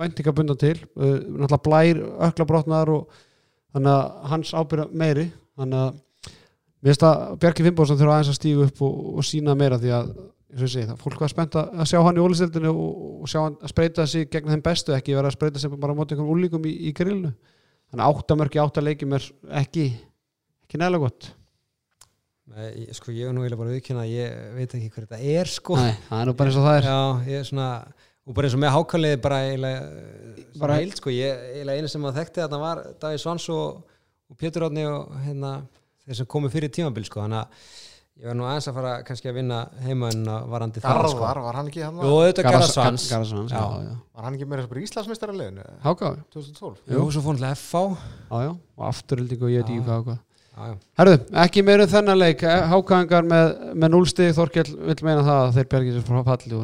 væntingabundan til. Uh, náttúrulega blær, ökla brotnar og þannig að hans ábyrða meiri. Þannig að mér finnst að Bjarki Fimboðsson þurfa aðeins að stígu upp og, og sína meira því að segi það, fólk var spennt að sjá hann í ólistildinu og, og sjá hann að spreita sig gegn þeim bestu, ekki vera að spreita sig bara móti einhverjum úlíkum í, í grillinu. Þannig að áttamörki áttalegjum er ekki ekki nægilega gott sko ég er nú eiginlega bara viðkynna ég veit ekki hver þetta er sko. Nei, það er nú bara eins og það er. Já, ég er svona og bara eins og með hákalið bara eiginlega Bara- bara heild sko, ég eiginlega einu sem að þekkti þarna var Davíð Svans og, og Pétur Átni og hérna þeir sem komu fyrir tímabil sko, þannig að ég var nú aðeins að fara kannski að vinna heima en að varandi það sko. Garðar, var hann ekki hann Jú, auðvitað Garðar Svans. Garðarsvans, já, Já. já. Var hann ekki meira sem bara Íslandsmeistara leginu Háka, 2012 Jú, svo fór hann til FH já, já, og afturölding og ég veit ekki hvað og hvað Herðu, ekki meira um þennan leik. Hákaðingar með, með núlstig Þorkell vill meina það að þeir bjargir sér frá falli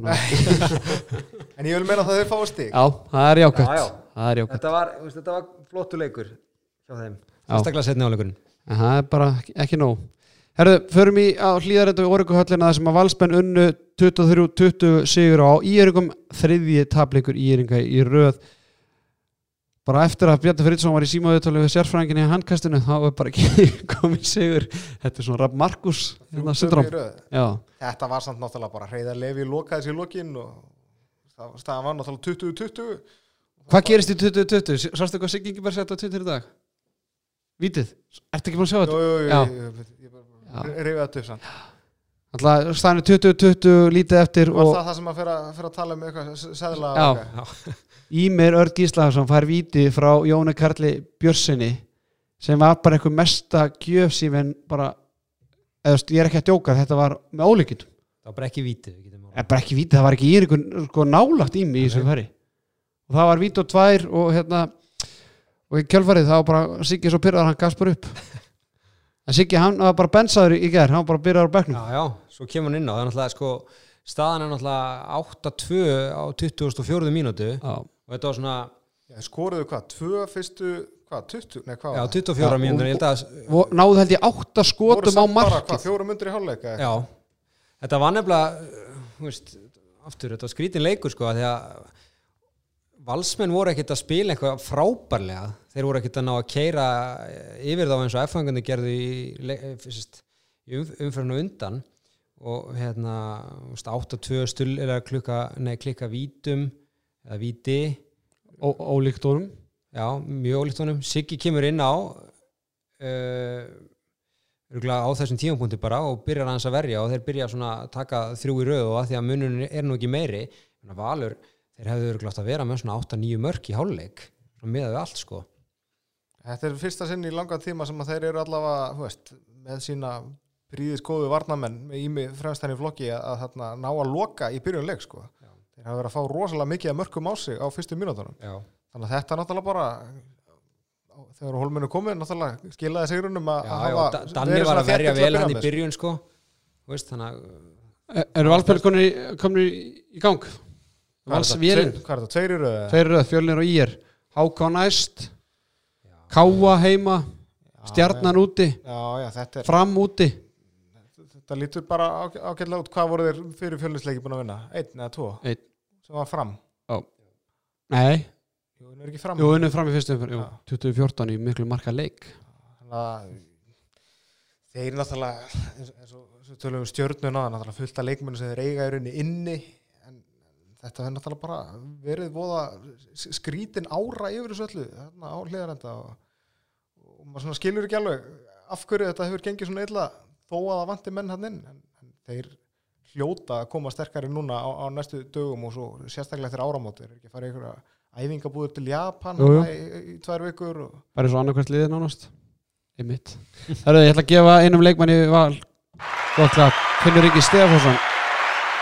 en ég vil meina það þau fáið stig. Já, það er jákvæmt Já, já. Það jákvæmt Þetta var, þú veist, þetta var flottu leikur hjá þeim, Já. sérstaklega setni áleikurinn En það er bara ekki, ekki nóg. Herðu, förum í á hlýðarendu í Óreikuhöllina þar sem að valsmenn unnu 23-20 sigur á Íringum þriðji tapleikur Íringa í röð bara eftir að Bjarni Friðsson var í símaðutölu við sérfræðinginni í handkastinu þá er bara ekki komið sigur þetta er svona Rapp Markus hérna. Í þetta var samt náttúrulega bara Hreiðar Levi lokaði sér í lokin og það staðan var náttúrulega 20-20 hvað gerist í 2020? Sástu hvað Siggi Ingeberg sett á Twitter í dag? Vítið? Ertu ekki búin að sjá Jú, þetta? jú, jú, bara reyfið þetta upp samt Alltaf staðinu 2020 lítið eftir Var og það það sem að fyrir að, tala um eitthvað. Ímir Örd Gíslason fær víti frá Jóni Karli Björnssoni sem var bara eitthvað mesta gjöf sem bara eða, þú veist, ég er ekki að djóka, þetta var með ólíkjum það var bara ekki ekki víti, það var ekki í einhvern sko, nálagt ími í þessu færi og það var víti og tvær og hérna og í kjölfarið þá bara Siggi svo pyrraðar hann bara upp. En Siggi hann var bara bensaður í gær hann var bara byrjaður á bekknum. Já, já, svo kemur hann inn á það er náttúrulega sko, staðan er náttúrulega 8-2 á 2004 mínútu. Já. Og þetta var svona, Skoruðu hvað, tvö fyrstu hvað, 20, nei hvað já, var það? 24 Já, mínútur ég held að, náðu held ég átta Voru skotum á bara, markið. hvað, fjórum undir í hálfleika já. Þetta var nefnilega þú veist, aftur, þetta var skrítin leikur sko, af því að valsmenn voru ekkert að spila eitthvað frábærlega. Þeir voru ekkert að ná að keira yfir þá eins og F-fangandi gerðu í, le- eh, fyrst, í um, umfyrirna undan. Og hérna þú veist, 8-2 stull eða klukka, nei, klikka vítum eða víti Ó- ólíkt honum Já, mjög ólíkt honum. Siggi kemur inn á uh, á þessum tímapunkti bara og byrjar hans að verja og þeir byrja að taka þrjú í röð og að því að munun er nú ekki meiri Þannig að Valur, þeir hefðu öruglátt að vera með svona 8-9 mörk í hálfleik með við allt sko Þetta er fyrsta sinn í langan tíma sem að þeir eru allavega, þú veist, með sína príðis góðu varnamenn með ími fremstæni flokki að, að þarna, ná að loka í byrjunleik, sko. Þeir hafa verið að fá rosalega mikið að mörkum á sig á fyrstu mínútonum. Já, Þannig að þetta náttúrulega bara, þegar hólminu komið, náttúrulega skilaði sigrunum að hafa Da- Danni var að verja vel hann í byrjun sko Þú veist, þannig að Eru Valsberg komin í, í gang? Hvað er þetta? Valsvélin Tveir- Hvað er þetta, tveir í röðu? Tveir röð, fjölnir og ír Háká næst Káa heima Stjarnan úti Já, já, þetta er, Fram úti þetta lítur bara á- ágætlega út. Hvað voru þeir fyrir fjölnisleiki búin að vinna? Einn eða tvo? Einn. Sem var fram? Nei, Jú, hann er ekki fram. jú, unnið fram í fyrstu umferð, jú, Já. 2014 í miklu marka leik að þeir náttúrulega eins, og tölum við stjörnuna náttúrulega fullt af leikmennu sem þeir eiga í rauninni inni en þetta hefur náttúrulega bara verið voða skrítin ára yfir þessu öllu þarna á hliðarenda og, og maður skilur ekki alveg af hverju þetta hefur gengið svona illa þó að það vanti menn hann inn en, en þeir hljóta að koma sterkari núna á, á næstu dögum og svo sérstaklega eftir áramóti þeir eru ekki að fara í einhverja æfingabúður til Japan Jú, jú. í, í, tvær vikur og Bara svo annarkvært liðið nánast. Einmitt. Herðu, ég ætla að gefa einum leikmanni val. Gott klart, Finnur Ríki Stefánsson.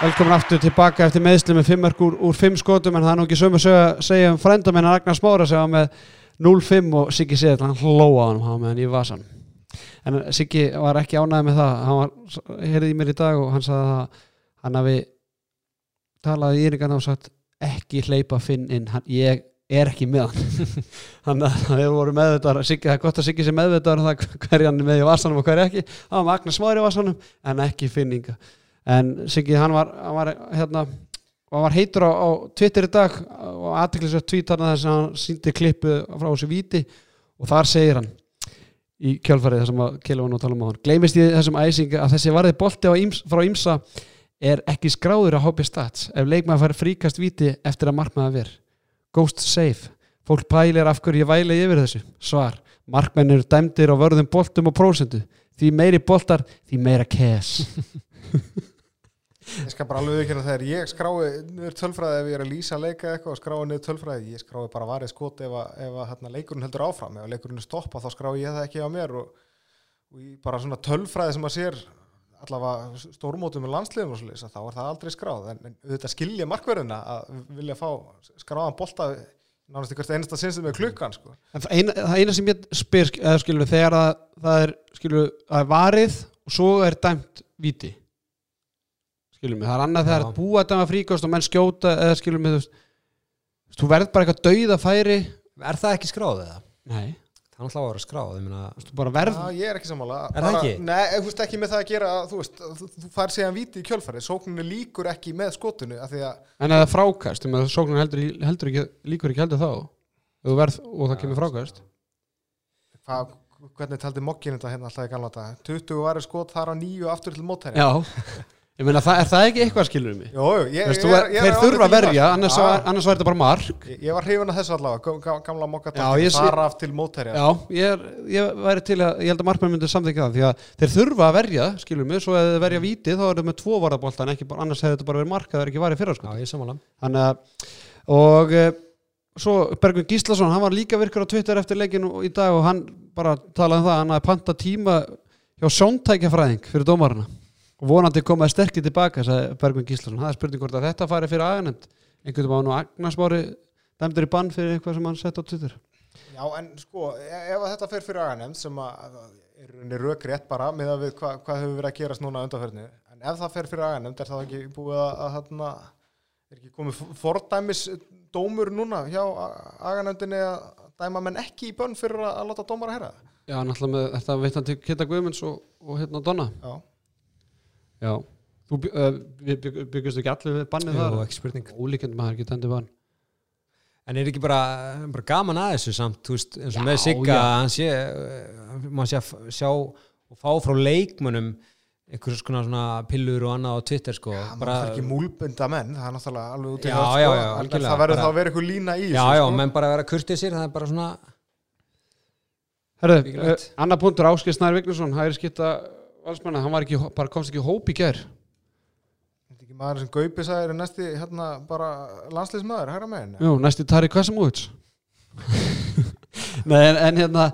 Velkomin aftur tilbaka eftir meðsli með fimmörk úr, fimm skotum en það er nú ekki sömu að segja, segja um frænda minna Ragnar Smára sem var með 0-5 og Siggi Seðl, hann hlóa hann, hann var með hann í vasan en Siggi var ekki ánæði með það. Hann var, heyrði í mér í dag og hann sagði að hann hafi talaði í yringarna og sagt ekki hleypa Finn inn hann, ég er ekki með hann. Þannig að við vorum meðvitaðar það er gott að Siggi sé meðvitaðar um hverja hann er með í vasanum og hverja ekki. Það var Magna Smári í vasanum en ekki finninga en Siggi hann var, hann var hérna hann var heitur á, á Twitter í dag og aðteklisvægt tweetarna þess að hann síndi klippu frá þessu víti og þar segir hann í kjálfarið þessum að kila hann og tala um á hann gleymist ég þessum æsing að þessi varðið bolti íms, frá ímsa er ekki skráður á HB Stats. Ef leikmaður fær fríkast víti eftir að markmaða ver. Ghost Safe. Fólk pælir af hverju ég væli yfir þessu. Svar, markmenn eru dæmdir á vörðum boltum og prósendu því meiri boltar, því meira cash Ég skal bara alveg ekki þegar ég skrái niður tölfræði ef ég er að lýsa leika eitthvað og skrái niður tölfræði, ég skrái bara varðið skot ef, að, ef að, hérna, leikurinn heldur áfram. Ef leikurinn er stoppa þá skrái ég það ekki á mér og, og bara svona tölfræði sem að sér allavega stórmótum með landsliðum og svolítið, þá er það aldrei skráð. En, en auðvitað skilja markverðina að vilja fá skráðan bolta nánast ykkur einasta sinnstum með klukkan sko. Eina, það eina sem ég spyr skilur þegar að, það er skilur að varið og svo er dæmt viti skilur mig, það er annað þegar Já. að búa að dæma fríkost og menn skjóta eða skilur mig þú verð bara eitthvað dauða færi Er það ekki skráð eða? nei, Það er náttúrulega að vera skráð, ég meina þú bara verð Já, ég er ekki sammála. Er það Bara- ekki? Nei, þú veist ekki með það að gera þú veist, þú, þú fær síðan víti í kjölfarið. Sókninu líkur ekki með skotinu af því að en eða frákast, um að sóknun heldur, heldur ekki, líkur ekki heldur þá. Ef þú verð og það kemur frákast. Hva, hvernig taldi mokkin þetta hérna alltaf í gamla dag 20 varir skot þar á nýju aftur til mótæri já, ég meina það er það ekki eitthvað skilur mig? Jú, jú, ég, Veist, ég, ég þeir þurfa að verja annars, Já, var, annars var þetta bara mark. Ég, ég var hrifun af þessu allavega gam- gamla mokka Já, ég sé- þar af til mótæri Já, ég, ég væri til að, ég held að markmenn myndi samþykja það, því að þeir þurfa að verja, skilur mig, svo ef þeir verja víti þá er það með tvo bara, annars hefði þetta bara verið markað, það er ekki varið fyrir Já, sko. ég er sammála. Þannig að, og e, svo Bergvin Gíslason, hann var líka virkur á Twitter eftir leikinu í dag og hann bara talaði um það, hann hafði panta tíma hjá sjóntækjafræðing fyrir dómarana. og vonandi komaði sterkir tilbaka, sagði Bergvin Gíslason, það er spurning hvort að þetta fari fyrir aganend, einhvern veginn og Agnarsmári dæmdur í bann fyrir eitthvað sem hann sett á Twitter. Já, en sko, e- ef þetta fer fyrir aganemnd sem að er rauninni rökrétt bara með að við hva, hvað hefur verið að gerast núna undanferðinu, en ef það fer fyrir aganemnd er það ekki búið að, að þarna, er ekki komið fordæmis dómur núna hjá aganemndinni að dæma menn ekki í bönn fyrir að, að láta dómar að herra? Já, náttúrulega með þetta veitan til Kitta Guðmunds og, og hérna Donna Já. Já Þú by- uh, við bygg- byggust ekki allir við bannið Jú, þar ekki spurning Ólíkend maður ekki tendið bann En er ekki bara, bara gaman að þessu samt, þú veist, eins og Já, með Sigga, já. hann sé, maður sé að sjá og fá frá leikmönnum einhvers konar svona pillur og annað á Twitter, sko. Það bara, er ekki múlbunda menn, það er náttúrulega alveg út í Já, það, já, sko, já, en algjörlega, það verður þá að vera eitthvað lína í já, þessu, já, sko. menn bara vera kurtið sér, það er bara svona, Herðu, uh, Mikilvægt. annar punktur Áskei Snær Vignesson hægri skipta valsmanna, hann var ekki, bara komst ekki hóp í gær. Þetta er ekki maður sem Gaupi sagði er næsti hérna bara landsliðsmaður, hægra megin Jú, næsti Tari Kvasamúits Nei, en, en hérna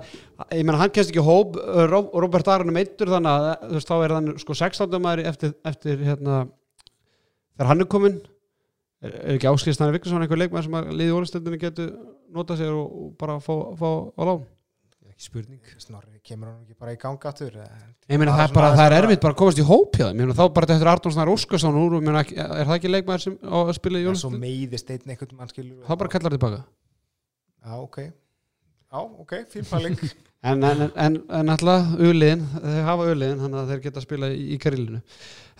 ég meina hann kemst ekki í hóp Robert Aron er meittur þannig að þú veist, þá er hann sko 16. maður eftir, eftir hérna þegar hann er kominn. Er, er ekki Áskei Snær Vignesson einhver leikmaður sem að liði ólistöndinni getur nota sér og, og bara fá, fá á lán spurning. Snorri, kemur hann ekki bara í ganga aftur Ég meina það er bara, það er erfitt bara að komast í hóp hjá þeim, ég meina þá bara þetta er Arnóns Snær Óskarsson úr, ég meina, er það ekki leikmaður sem á að spila í en svo Jólastönd? meiðist einn einhvern mann skilur Það bara kallar tilbaka. Já, ok. Já, ok, fín pæling. En, en, en, en alltaf auðliðin, þeir hafa auðliðin þannig að þeir geta að spila í, í karillinu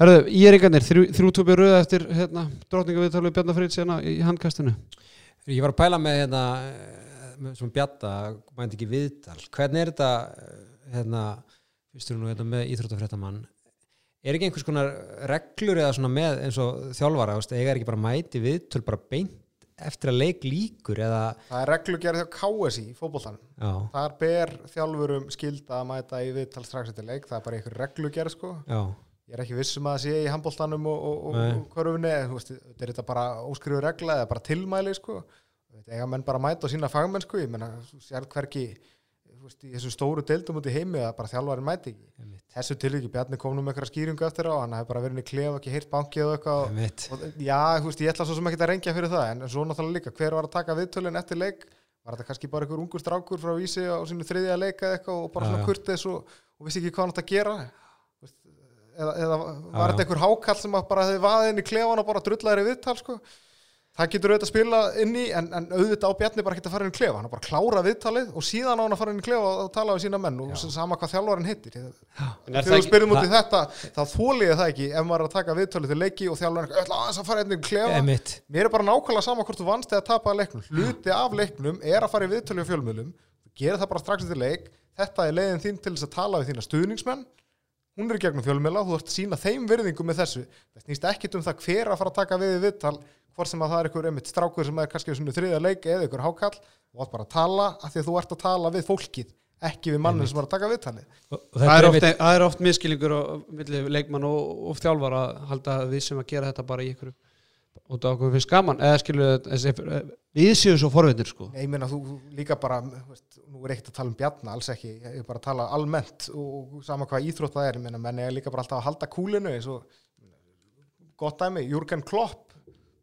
Herðu, í eringarnir, þrjú, þrjú tópi röða eftir hérna, drottninga viðtalið Svona bjatta, mændi ekki viðtal. Hvernig er þetta, eh, hérna, fyrstur nú hérna með íþróttafréttamann, er ekki einhvers konar reglur eða svona með eins og þjálfara, eiga er ekki bara mæti viðtöl bara beint eftir að leik líkur eða, það er reglugerð hjá KSI í fótboltanum. Já, þar ber þjálfurum skilda að mæta í viðtal strax eftir leik. Það er bara einhver reglugerð sko. Já, ég er ekki vissum að það sé í handboltanum og, og, og, veist, þetta er þetta bara óskrifu regla eða bara tilmæli sko eiga menn bara að mæta og sína fagmenn sko. Ég menna, sér hverki þú veist, í þessum stóru deildum út í heimi að bara þjálfarinn mæti ekki. Þessu tilviki, Bjarni kom nú með eitthvað skýringu eftir á hann hefði bara verið inn í klef og ekki heyrt bankið og eitthvað og, já, þú veist, ég ætla svo sem ekki að rengja fyrir það en svo náttúrulega líka, hver var að taka viðtölin eftir leik? Var þetta kannski bara einhver ungur strákur frá vísi á sínu þriðja leika eitthvað og bara Já, svona já. kurteis og, og vissi ekki hvað hann átt að gera? Eða, eða var þetta einhver hákall sem bara hefði vaðið inn í klefan og bara drullaðir í viðtal sko það getur auðvitað að spila inn í en, en auðvitað á Bjarni bara ekki að fara inn í klefa. Hann er bara að klára viðtalið og síðan á hann að fara inn í klefa og tala við sína menn og sama hvað þjálfarinn hittir En er þegar það þú spyrir út í það- þetta þá þólið ég það ekki ef maður er að taka viðtalið til leiki og þjálfarinn ætla aðeins að fara inn í klefa. Emitt. mér er bara nákvæmlega sama hvort þú vannst eða tapaði leiknum. Hluti af leiknum er að fara í viðtalið á fjölmiðlum þú gerir það bara strax eftir leik. Þetta er leiðin þín til þess að tala við þína stuðningsmenn hún er í gegnum fjölmiðla þú ert að sína þeim virðingu með þessu. Það snýst ekkit um það hver er að fara að taka við í viðtal hvort sem að það er einhver einmitt strákur sem er kannski svona þriðja leik eða einhver hákall og átt bara að tala af því að þú ert að tala við fólkið ekki við mannin sem er að taka viðtalið. Og, og Það er, oft, er oft miskilningur á milli leikmann og, og þjálfar að halda við sem að gera þetta bara í ykkur út af okkur finnst gaman eða skilur þessi, við séum svo forvitin sko. Nei, ég meina þú líka bara þú veist, nú er ekkert að tala um bjarna, alls ekki. Ég er bara að tala almennt og sama hvað íþrótt það er ég meina, menn ég er líka bara alltaf að halda kúlinu eins og gott dæmi, Jürgen Klopp.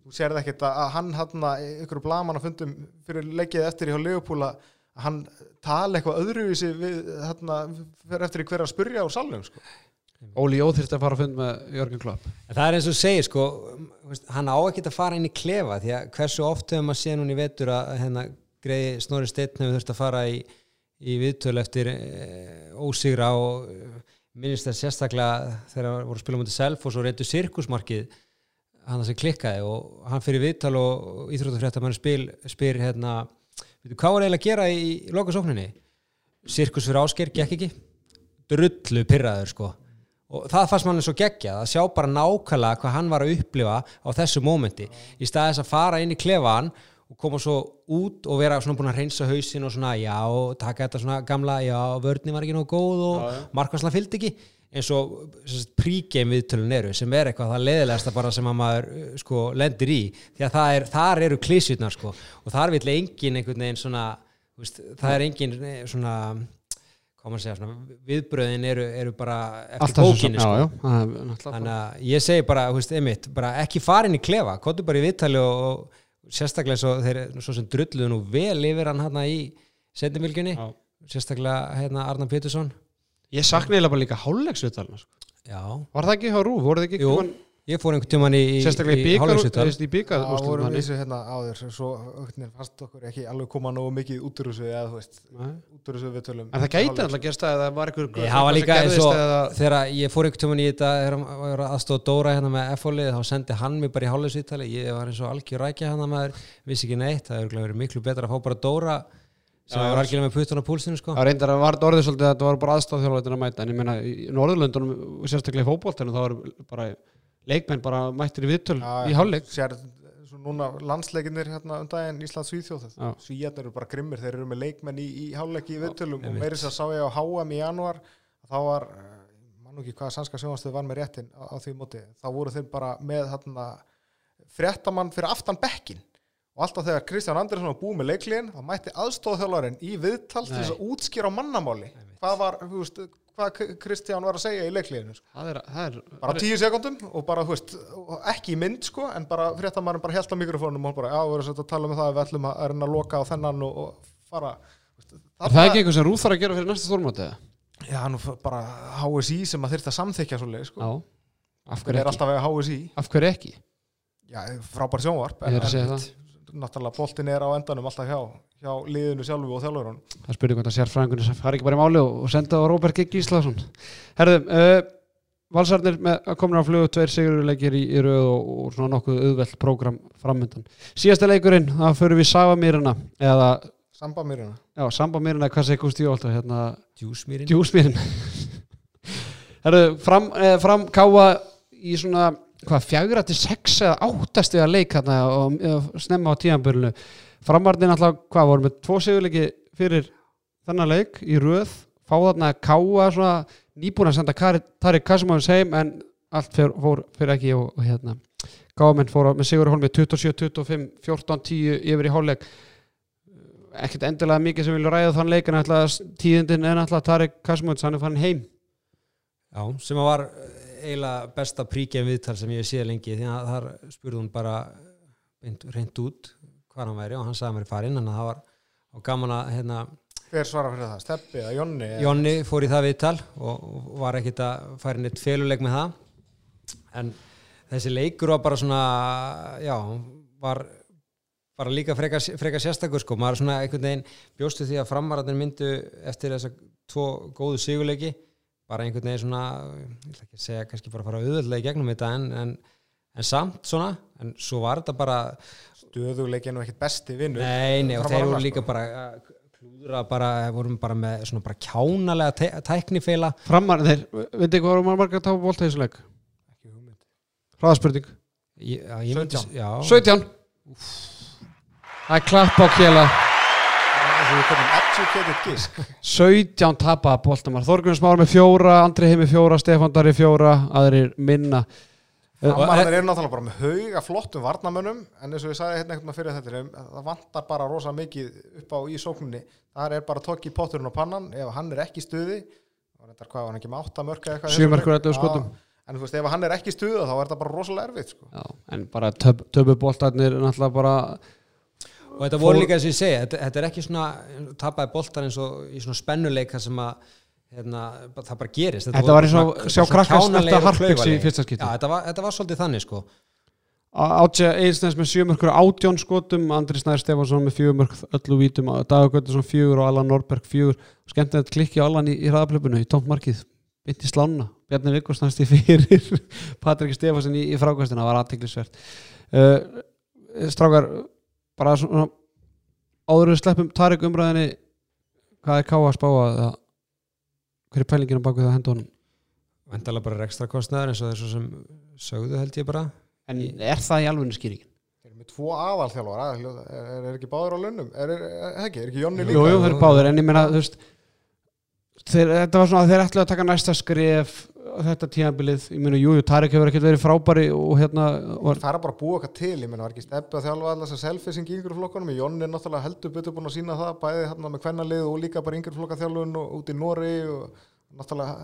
Þú sérði ekkert að að hann hann ykkur blaman að fundum fyrir leikið eftir í hjá Leopold að hann tala eitthvað öðruvísi við hann fyrir eftir í hver að spurja úr salnum sko. Óli Jó þyrfti að fara að fund með Jörgen Klopp. En það er eins og segir sko veist, hann á ekki að fara inn í klefa því að hversu oft hefur maður séð núna í vetur að hérna, greiði Snorri Steinn hefur þurft að fara í, í viðtölu eftir e, ósigra og eh, minnist það sérstaklega þegar voru að spila mútið self og svo reyndu sirkusmarkið hann sem klikkaði og hann fyrir viðtal og íþróttafréttamann spil spyr hérna, veitu hvað var eiginlega að gera í, í lokasókninni sirkus fyrir ásker, gekk ekki. Drullu pyrraður sko og það fannst manni svo geggjað að sjá bara nákvæmlega hvað hann var að upplifa á þessu mómenti. Í staðis að fara inn í klefan og koma svo út og vera svona búin að reynsa hausin og svona já, taka þetta svona gamla já, vörni var ekki nógu góð og Já, já. markvarsla fylgdi ekki. Eins og pre-game viðtölun eru sem er eitthvað það leðilegasta bara sem að maður uh, sko lendir í. Því að er, þar eru klísjutnar sko. Og þar vil engin einhvern veginn svona veist, það er engin eh, svona hvað maður segja svona viðbröðin eru, eru bara eftir bókinni sko. þannig að ég segi bara, veist, einmitt bara ekki farin í klefa, kottu bara í viðtali og, og sérstaklega svo þeir svo sem drulluðu nú vel yfir hann hérna í sendimilgjunni, sérstaklega hérna Arnar Pétursson. Ég sakna eiginlega bara líka hálfleiksvitalna sko. já, Var það ekki hjá Rúf? Voru það ekki Jú, komin- ég fór einhvern tímann í, sérstaklega í byggar það voru úrslitum við hérna áður svo auknir fast okkur ekki alveg koma nógu mikið út úr þessu eða þú veist Nei. út úr þessu við tölum En það gæti alltaf gerst að það var einhver Nei, það var líka eins og þegar ég fór einhvern tímann í þetta þegar hann var aðstóð Dóra hérna með F-fólið þá sendi hann mig bara í hálfleiksviðtali. Ég var eins og algjör rækja hann að maður vissi ekki neitt, það verið miklu betra að fá bara Dóra sem var algjörlega með puttun á púlsinu sko. Það reyndar að var orðið svolítið að þetta var bara aðstafþjóðleitin að mæta en ég meina í Norðurlöndunum sérstaklega í fótboltinu þá eru bara leikmenn bara mættir í viðtöl í hálfleik. sér núna landsleikinir hérna um daginn Ísland Svíþjóð Já. Svíjarnir eru bara grimmir, þeir eru með leikmenn í, í hálfleiki í viðtölum og meiri þess að sá ég á HM í janúar þá var, eh, mann nú ekki hvaða sannska sjónastöð var með réttin á, á því móti þá voru þeir bara með hérna fréttamann fyrir aftan bekkin og alltaf þegar Kristján Andersson var búið með leikliðin þá mætti aðstóðþjálfarinn í viðtal til þess að útskýra á mannamáli hvað var, þú veist, hvað Kristján var að segja í leikliðinu sko. Það er, það er bara tíu sekundum og bara, þú veist, ekki í mynd sko, en bara fréttamaðurinn bara held á mikrofónum og bara, já, við erum að tala um það við ætlum að reyna að loka á þennan og, og fara veist, Er það ekki eitthvað sem Rúf þarf að gera fyrir næsta stórmáti? Já, nú bara HSI sem að þyrfti að samþykja svolítið, sko. Hverju er alltaf að HSI? Af hverju ekki? Já, frábær sjónvarp. Ég það. Náttúrulega boltin er á endanum alltaf hjá, hjá liðinu sjálfu og þjálfurinn. Það spurði hvort að sérfræðingunni sem fari ekki bara í máli og, senda á Róbert Gigg Gíslason. Herðum, uh, valsarnir með að komna á flugu tveir sigurleikir í, í röð og, og svona nokkuð auðvelt prógram framöndan. Síðasta leikurinn, það fyrir við Savamýrina eða, Sambamýrina. já, Sambamýrina, hvað segir Gústi Jólta, hérna, Djúsmýrin Djúsmýrin. Herðu, fram, eh, fram káa í svona, hvað, fjagra til sex eða áttast eða leik hérna og og snemma á tíðanbörinu. Framvarnin alltaf, hvað, voru með tvo sigurleiki fyrir þennan leik í röð, fá þarna káa svona nýbúin að senda Tarik Kasimovins heim en allt fyr, fór fyrir ekki og, og hérna. Káamenn fór á- með Sigur Holmi 27-25, 14-10 yfir í hálfleik. Ekkert endilega mikið sem vilja ræða þann leik en alltaf tíðindin er alltaf Tarik Kasimovins, hann er fann heim. Já, sem að var eiginlega besta príkjum viðtal sem ég séð lengi því að þar spurði hún bara reynd út hvað hann væri og hann sagði mér farinn en það var gaman að hérna, Hver svara fyrir það? Steppi eða Jonni? eða- Jonni fór í það viðtal og, var ekkit að færi neitt feluleik með það en þessi leikur var bara svona já, var bara líka frekar, frekar sérstakur sko, maður svona einhvern veginn bjóstu því að framararnir myndu eftir þessa tvo góðu sigurleiki bara einhvern veginn svona ég ætla ekki að segja kannski bara að fara auðvöldlega í gegnum þetta en, en, en samt svona en svo var þetta bara Stöðuleikinn og ekkert besti vinnu nei, nei, og þeir voru líka bara að klúðra bara, vorum bara með svona bara kjánalega tæ, tæknifeila Framar, þeir, veit ekki hvað var margar tápa bólta í þessu leik? Ekki hugmynd. Hraðaspurning. Ég- já, ég myndi- 17. já, 17 Það er klapp á kjela eins og við kallum educated gisk 17 tapa bóltamar Þorgunum Smára með fjóra, Andri heimi fjóra Stefán Dari fjóra, aðrir minna Framarðir eru náttúrulega bara með hauga flottum varnamönnum en eins og ég sagði hérna veginn fyrir þetta það vantar bara rosa mikið upp á í sókninni þar er bara tokki potturinn á pannan ef hann er ekki í stuði og er hvað, var hann ekki með átta mörka eitthvað í Sjö þessum mörk úr leik? 11 skotum. En þú veist, ef hann er ekki í stuði þá er þetta bara rosalega erfitt sko. Já, en bara töp, töpu bóltarnir náttúrulega bara og þetta voru líka eins og ég segja þetta, þetta er ekki svona tapaði boltar eins og í svona spennuleika sem að hérna, það bara gerist. Þetta voru var eins og sjá svona krakkar kjánalegir snerta og Harpiks í fyrsta skipti. Þetta þetta var svolítið þannig sko. Átja Eilsnes með sjömörkur átjón skotum Andri Snær Stefánsson með fjögumörk öllu vítum, Dagur Göttursson fjögur og Allan Norberg fjögur. Skemmt að klikki Allan í, í hraðaplöpunu í tómt markið, bytt í slána Bjarni Vikkos næst í fyrir. Patrik Stefánsson í, í frákvæstina, það var aðteglisvert uh, Strákar bara svona áður við sleppum Tarik umræðinni hvað er Ká að spá að það- hver er pælingin á baku það að henda honum? Vendalega bara ekstra kostnaður eins og þessu sem sögðu held ég bara. En er það í alveg skýringin? Þeir eru með tvo aðalþjálfara er, er, er ekki báður á launum? Er, er, er, ekki, er ekki Jonni líka? Jú, jú, þeir eru báðir, en ég meina, þú veist þeir, þetta var svona að þeir ætlaðu að taka næsta skref á þetta tíðanbilið, ég meina, jú, jú, Tarik hefur ekkert verið frábæri og hérna var, Það er bara að búa eitthvað til, ég menna, var ekki steppi að þjálfa allar þessar selfising í yngri flokkunum, Jonni er náttúrulega heldur betur búin að sína það, bæði hérna með kvennalið og líka bara yngri flokkaþjálfun og út í Nóri og náttúrulega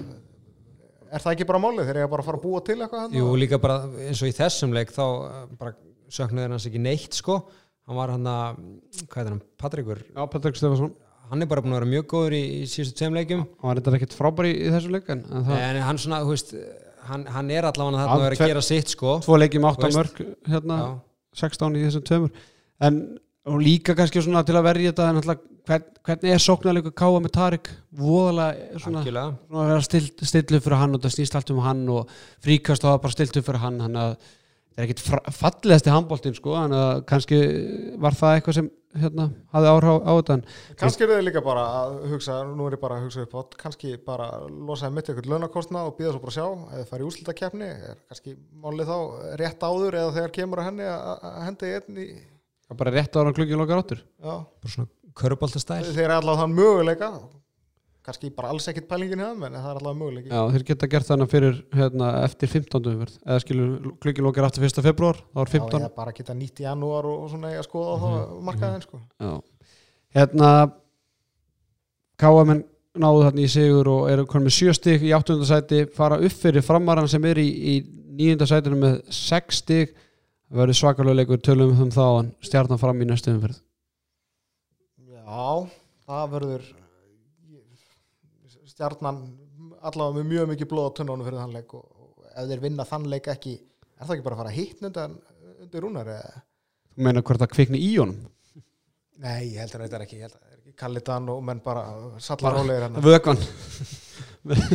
er það ekki bara málið, þeir eru bara að fara að búa til eitthvað hérna? Jú, líka bara eins og í þessum leik þá eh, bara söknuður hans ekki neitt sko. Hann var hann að, hvað er hann, Patrikur? Já, Patrik Stefansson hann er bara búin að vera mjög góður í, í síðustu tveim leikum hann var þetta ekkert frábæri í, í þessu leik en, en en hann svona, veist hann, hann er allavega þarna að vera að gera sitt sko. Tvo leikjum átta veist. mörg hérna, Já. 16 í þessum tveimur. En líka kannski svona til að verja þetta alltaf, hvern, hvernig er sóknarleikur Káa með Tarik? Voðalega svona svona að vera stilt, stilt upp fyrir hann og það snýst allt um hann og fríkast og það bara stilt upp fyrir hann hann að það er ekkit fra- fallegasti handbóltinn sko en að kannski var það eitthvað sem hérna hafði áhrá á þetta Kannski eru þeir líka bara að hugsa, nú er ég bara að hugsa upp átt, kannski bara losaði mitt eitthvað launakostna og býða svo bara sjá, þið farið í úrslutakefni, er kannski málið þá rétt áður eða þegar kemur að henni að í einn í, það er bara rétt ára klukkið lokar áttur bara svona köruboltastæl þeir eru allavega þann möguleika, kannski bara alls ekkit pælingin hjá þeim, en það er allavega möguleiki. Já, þeir geta gert þannig fyrir hérna, eftir 15. umferð eða skilur klukkið lokar aftur 1. februar þá er Já, 15 eða bara geta nýtt í janúar og, og svona eiga að skoða mm -hmm. þá markaðin, sko. Já. Hérna KM náðu þarna í sigur og eru konum með sjö stig í áttundasæti fara upp fyrir framaran sem er í, í nýjundasætinu með sex stig það verður svakalega leikur tölum um þá en stjarnan fram í næstu umferð Já, það verður stjarnan allavega með mjög mikið blóð á tunnónu fyrir þann leik og, ef þeir vinna þann leik ekki er það ekki bara að fara að hittna undan undir rúnar eða? Þú meina hvort það kvikni í honum Nei, ég heldur að þetta ekki, að það ekki kallitan og menn bara sallar rólegir hérna. Vökvan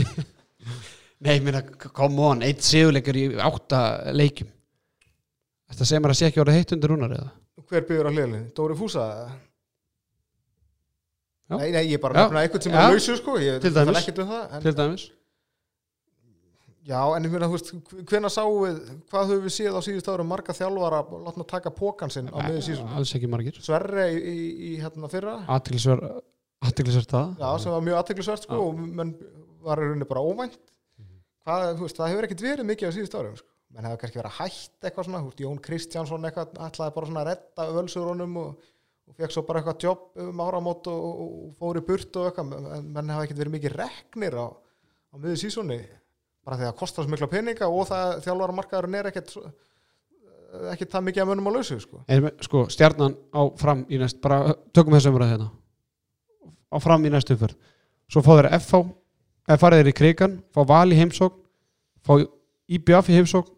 Nei, ég meina, come on eitt sigurleikur í átta leikjum Þetta segir maður að sé ekki orðið heitt undir rúnar eða Hver byrður á hliðinni? Dóri Fúsa? Já. Nei, nei, ég er bara að nefna eitthvað sem er lausu sko, ég það ekkert um það en, til dæmis. Já, en ég meina, þú veist, hvenær sáum við hvað höfum við séð á síðust árum marga þjálfara látna taka pókan sinn á miður sísón Alls ekki margir. Sverre í, í, í hérna fyrra. Aðtilsverð það. Já, sem var mjög aðteglisvert sko og menn var í rauninni bara óvænt. Hvað, þú veist, það hefur ekkert verið mikið á síðust árum sko. menn hefur kannski verið að hætta eitthvað svona, þú veist, Jón Kristjánsson eitthvað að og, fekk svo bara eitthvað jobb um áramót og, og, og fór í burt og eitthvað, en menn hefur ekkert verið mikið reknir á, á miður sísóni bara því að það kostar svo mikla peninga og það þjálfara markaðurinn er ekkert svo- ekkert það mikið að munum á lausu sko. Er, sko, stjarnan á fram í næst bara tökum þessu umræði hérna. Á fram í næstu umferð. Svo fá þeir FH eða farið þeir í krigan, fá val í heimsókn fá IBF í heimsókn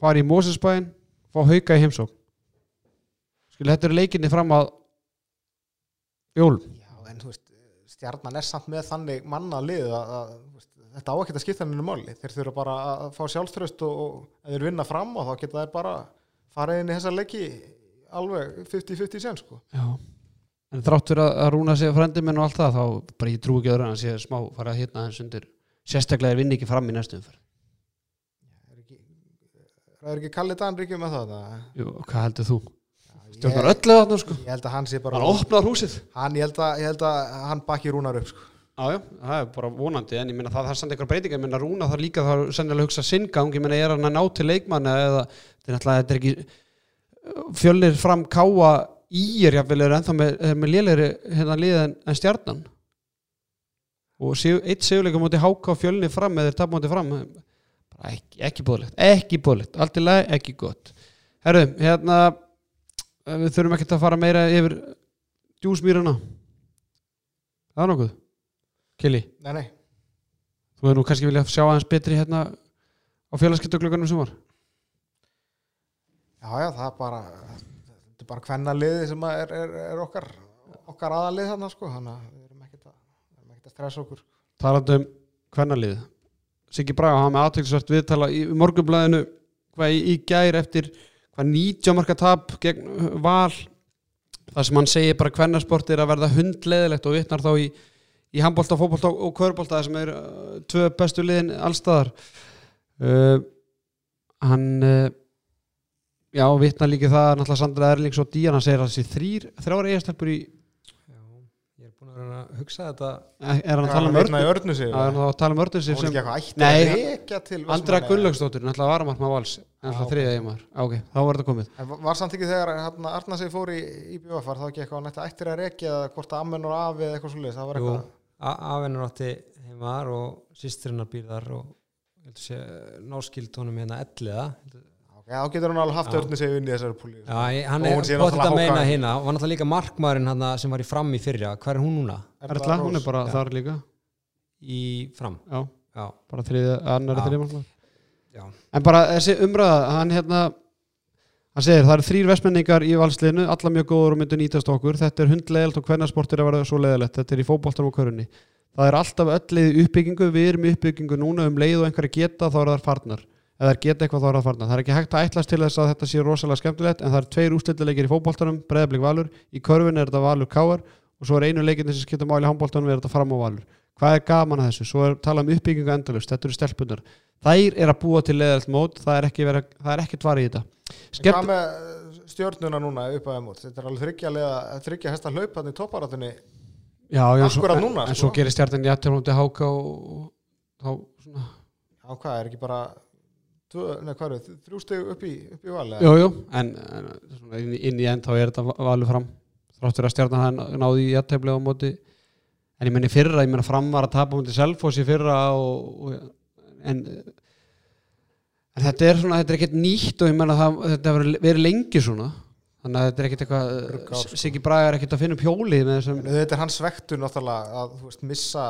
fara í Mósesbæin, fá hauka í heimsókn. Skil, þetta eru leikinni fram að jólum Já, en þú veist, stjarnan er samt með þannig manna lið að, að þú veist, þetta á að skipta henni máli. Þeir þurfa bara að fá sjálfströst og, og þeir vinna fram og þá geta þeir bara farið inn í þessa leiki alveg 50-50 sen, sko. Já. En þráttur að, að rúna sig frendi minn og allt það, þá bara ég trú ekki öðru en að sé smá fara að hitna þess undir sérstaklega er vinni ekki fram í næstu umferð. Er ekki, er ekki Kalli Danriki með það? það? Jú, hvað heldur þú? Stjórnar öllu þarna sko. ég held að hann sé bara... Hann opnar húsið. Hann, ég held að, ég held að hann bakki rúnar upp, sko. Já, já, það er bara vonandi en ég meina það, það er samt eitthvað breytingar, ég meina rúna það líka er sennilega hugsa sinngang, ég meina er hann að ná til leikmanna eða þetta er náttúrulega, þetta er ekki fjölnir fram káa ír jáfnvel er ennþá með, er með lélegri hérna liðið en, en stjarnan og sig, eitt sigurleika múti háka fjölnir fram eða tap múti fram bara ekki, ekki bóðlegt, ekki bóðlegt allt í lagi, ekki gott Herru, hérna við þurfum ekki að fara meira yfir djúsmýruna það er nokkuð Kili, Nei, nei. þú hefur nú kannski viljað sjá aðeins betri hérna á félagskiptaglöganum sem var Já, já, það er bara, þetta er bara hvenna liði sem er, er, er okkar, okkar aðalið þarna, sko. Þannig að við erum ekkert að, erum ekkert að stressa okkur. talandi um hvernalið Siggi Braga hafa með aðtækksvört viðtala í morgunblæðinu hvað í, í gær eftir hvað 90 marka tap gegn val það sem hann segir bara hvernarsport er að verða hundleðilegt og vitnar þá í, í handbólta, fótbólta og körbólta sem er uh, tvö bestu liðin allstaðar uh, hann uh, já, vitnar líka það náttúrulega Sandra Erlings og Díana segir að þessi þrýr, þrjára eigastelpur í Já, ég er búin að hugsa þetta er hann að tala um Örnu. sig. Er hann að tala um örnu Það reykja til. Andra. Gunnlaugsdóttir, náttúrulega varamark með vals það ok. þriðja ég maður ok, þá var þetta komið var samt ekki þegar Arna sig fór í, í bjófar, þá ekki eitthvað nætti ættir að reykja eða hvort að ammenn og afi eða eitthvað svolítið. Það var eitthvað, afennur átti heimar og sýstrinnar býr þar og náskild honum hérna elliða þá getur hún alveg haft Já. örnu sig inn í þessari púli. Já, ég, hann er bóttið að meina hérna. Var náttúrulega líka markmaðurinn hann sem var í fram í fyrra. Hver er hún núna? Erla, hún er bara Já. þar líka. Í fram. Já, Já, bara þriðja, annar Já. þriðja mark já, en bara þessi umræða, hann hérna hann segir, það eru þrýr vestmenningar í valsliðinu, alla mjög góður og myndu nýtast okkur. Þetta er hundlegelt og hvernarsportir að verða svo leðilegt þetta er í fótboltanum og körunni. Það er alltaf öll leið í uppbyggingu, við erum í uppbyggingu núna um leið og einhverja geta þá eru þar farnar eða þær geta eitthvað þá eru þar farnar það er ekki hægt að ætlast til þess að þetta sé rosalega skemmtilegt en það er tveir ústildilegir í fótboltanum breðablik valur, í körfin er þetta valur káar og svo er einu leikinni sem skipta máli í handboltanum er þetta fram á valur. Hvað er gaman að þessu, svo er talað um uppbyggingu endalust, þetta eru stelpunar þær er að búa til leðalt mót, það er ekki vera, það er ekkert var í þetta. Skemmt, Hvað með stjörnuna núna upp að emot? Þetta er alveg þryggja, hesta hlaup hann í svo, akkurat núna, en sko. svo gerir stjartan í aðtjálfandi háka og, þá hvað, er ekki bara, tvö, nei, hvað eru, þrjú steg upp í, upp í val? eða? Jú, jú, en, en svona, inn, í- end þá er þetta valur fram þráttur að stjarnan það náði í jættefli á móti en ég menni fyrra, ég menna fram var að tapa á móti Selfoss í fyrra og, og, en en þetta er svona, þetta er ekkert nýtt og ég menna þetta hefur verið lengi svona þannig að þetta er ekkert eitthvað sko. Siggi Braga er ekkert að finna En Þetta er hans vektur náttúrulega að, veist, missa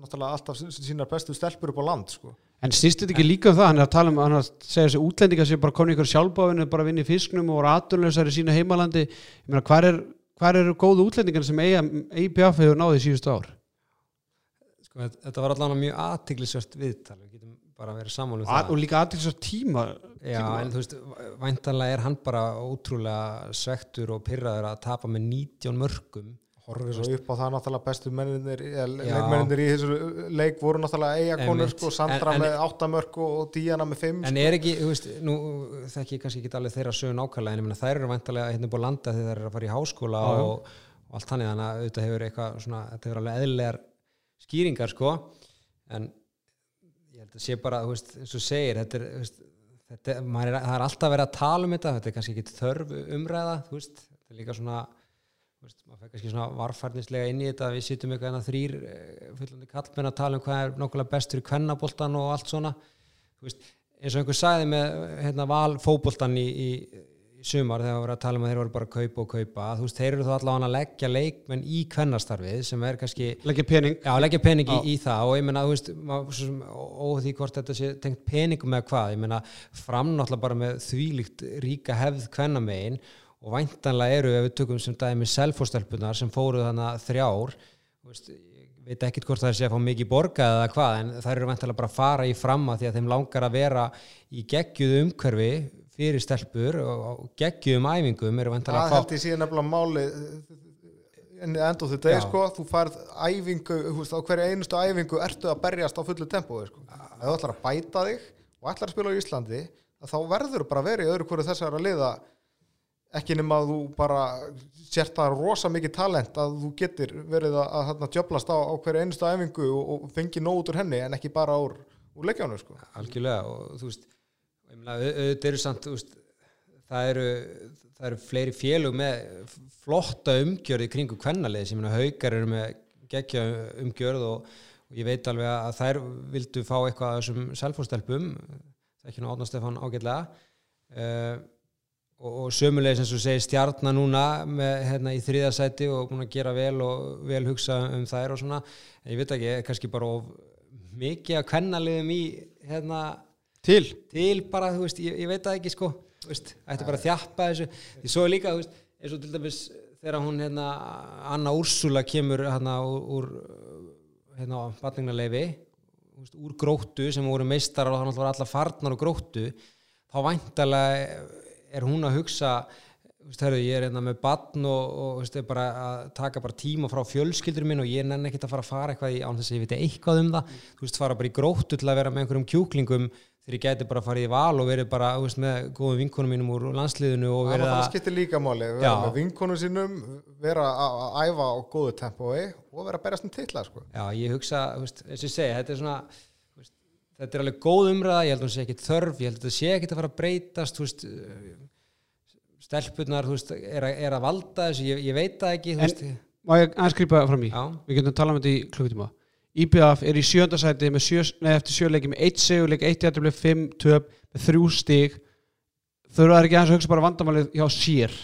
náttúrulega alltaf sínar bestu stelpur upp á land, sko. En snýst þetta ekki líka um það, hann er að tala um hann er að segja þessi útlendinga sem bara komin ykkur sjálfbáfinu bara í fisknum og voru aturlausar í sína heimalandi. Ég meina, hvar, er, hvar eru góðu útlendingar sem EIPF hefur náði í síðustu ár? sko, þetta- var allavega mjög aðtiklisvert viðtal. Við getum bara verið saman um það. og líka aðtilsast tíma Já, tíma. en þú veist, væntanlega er hann bara ótrúlega svektur og pyrraður að tapa með 19 mörgum Horfið svo upp á það náttúrulega bestu menninir, Já. leikmenninir í þessu leik voru náttúrulega eigakonur, sko, Sandra En- en- með 8 mörg og, Díana með 5, En er ekki, þú veist, nú þekki ég kannski ekki alveg þeirra sögu nákvæmlega en þær eru væntanlega hérna búið að landa þegar þær eru að fara í háskóla já. og, og allt þannig þannig að auðvitað hefur eitthvað svona, þetta hefur alveg eðlilegar skýringar sko en ég held að sé bara, þú veist, eins og segir þetta er, þú veist, þetta, er- það er alltaf verið að tala um þetta, þetta er kannski ekki þörf umræða, þú veist, þetta er líka svona veist, maður fekk kannski svona varfærnislega inn í þetta, við sitjum eitthvað en þrýr eh, fullandi kallmenn að tala um hvað er nokkulega bestur í kvennaboltan og allt svona. Veist, eins og einhver sagði með hérna, val fótboltan í, í, í sumar þegar við vorum að tala um að þeir voru bara að kaupa og kaupa þú veist, þeir eru þá allavega að leggja leikmenn í kvennastarfið sem er kannski leggja pening. Já, leggja pening í, í það og ég meina, þú veist, óð því hvort þetta sé tengt peningum með hvað, ég meina fram náttúrulega bara með þvílíkt ríka hefð kvennamegin og væntanlega eru ef við tökum sem dæmi selfostelpunar sem fóruð þannig þrjár veist, veit ekkit hvort það sé að fá mikið borgað eða hvað en þær eru væntanlega bara að fara í framma því að þeim langar að vera í geggjuðu umhverfi fyrir stelpur og geggjuðum æfingum eru væntanlega það að fá held ég síðan nefnilega máli en endur þetta er sko þú færð æfingu, veist, á hverju einustu æfingu ertu að berjast á fullu tempói sko. ef þú ætlar að bæta þig og ætlar að spila á Íslandi þá verður bara í öðru hverju þessar að liða ekki nema að þú bara sért það rosa mikið talent að þú getur verið að, að djöblast á, á hverju einustu æfingu og, og fengi nóg út úr henni en ekki bara úr, úr leikjánu sko. algjörlega og þú veist auðvitað eru samt veist, það eru það eru fleiri félug með flotta umgjörð í kringu kvennalið sem haukar eru með geggja umgjörð og, og ég veit alveg að þær vildu fá eitthvað af þessum selfhóstelpum það er ekki nú Átna Stefán ágætlega uh, og, og sömulegis eins og segir stjarnar núna með, hérna, í þriðasæti og búin að gera vel og vel hugsa um þær og svona. En ég veit ekki, kannski bara of mikið að kvennaliðum í hérna Til? til bara, þú veist, ég, ég veit það ekki sko, veist, ætti bara að þjappa þessu. Því svo líka, þú veist, eins og til dæmis þegar hún, hérna, Anna Úrsula kemur, hérna, úr, hérna, batningnarleifi úr gróttu sem voru meistarar og þannig voru allar farnar og gróttu þá væntalega er hún að hugsa herru, ég er hérna með batn og, og er bara að taka bara tíma frá fjölskyldur minn og ég nenni ekkert að fara að fara eitthvað í án þess að ég veit eitthvað um það þú veist, fara bara í gróttu til að vera með einhverjum kjúklingum þegar ég gæti bara að fara í val og verið bara, veist, með góðum vinkonum mínum úr landsliðinu og það, verið það að skiptir líka máli vera með vinkonum sínum vera að að æfa á góðu tempói og vera að berjast um titla sko. Já, ég hugsa, og ég segi, þetta er svona þetta er alveg góð umræða, ég held að hún sé ekkit þörf, ég held að þetta sé ekkit að fara að breytast, veist stelpurnar, þú veist, er, að- er að valda þessu, ég, ég veit það ekki, þú En- veist. Má ég aðeins grípa fram í? Já, Við getum talað um þetta í klukkutíma. IBF er í sjönda sæti með sjö, nei, eftir sjöleiki með eitt segjuleik, eitt jættublið, fimm töp með þrjú stig. Þurfa það ekki aðeins að hugsa bara vandamálið hjá sér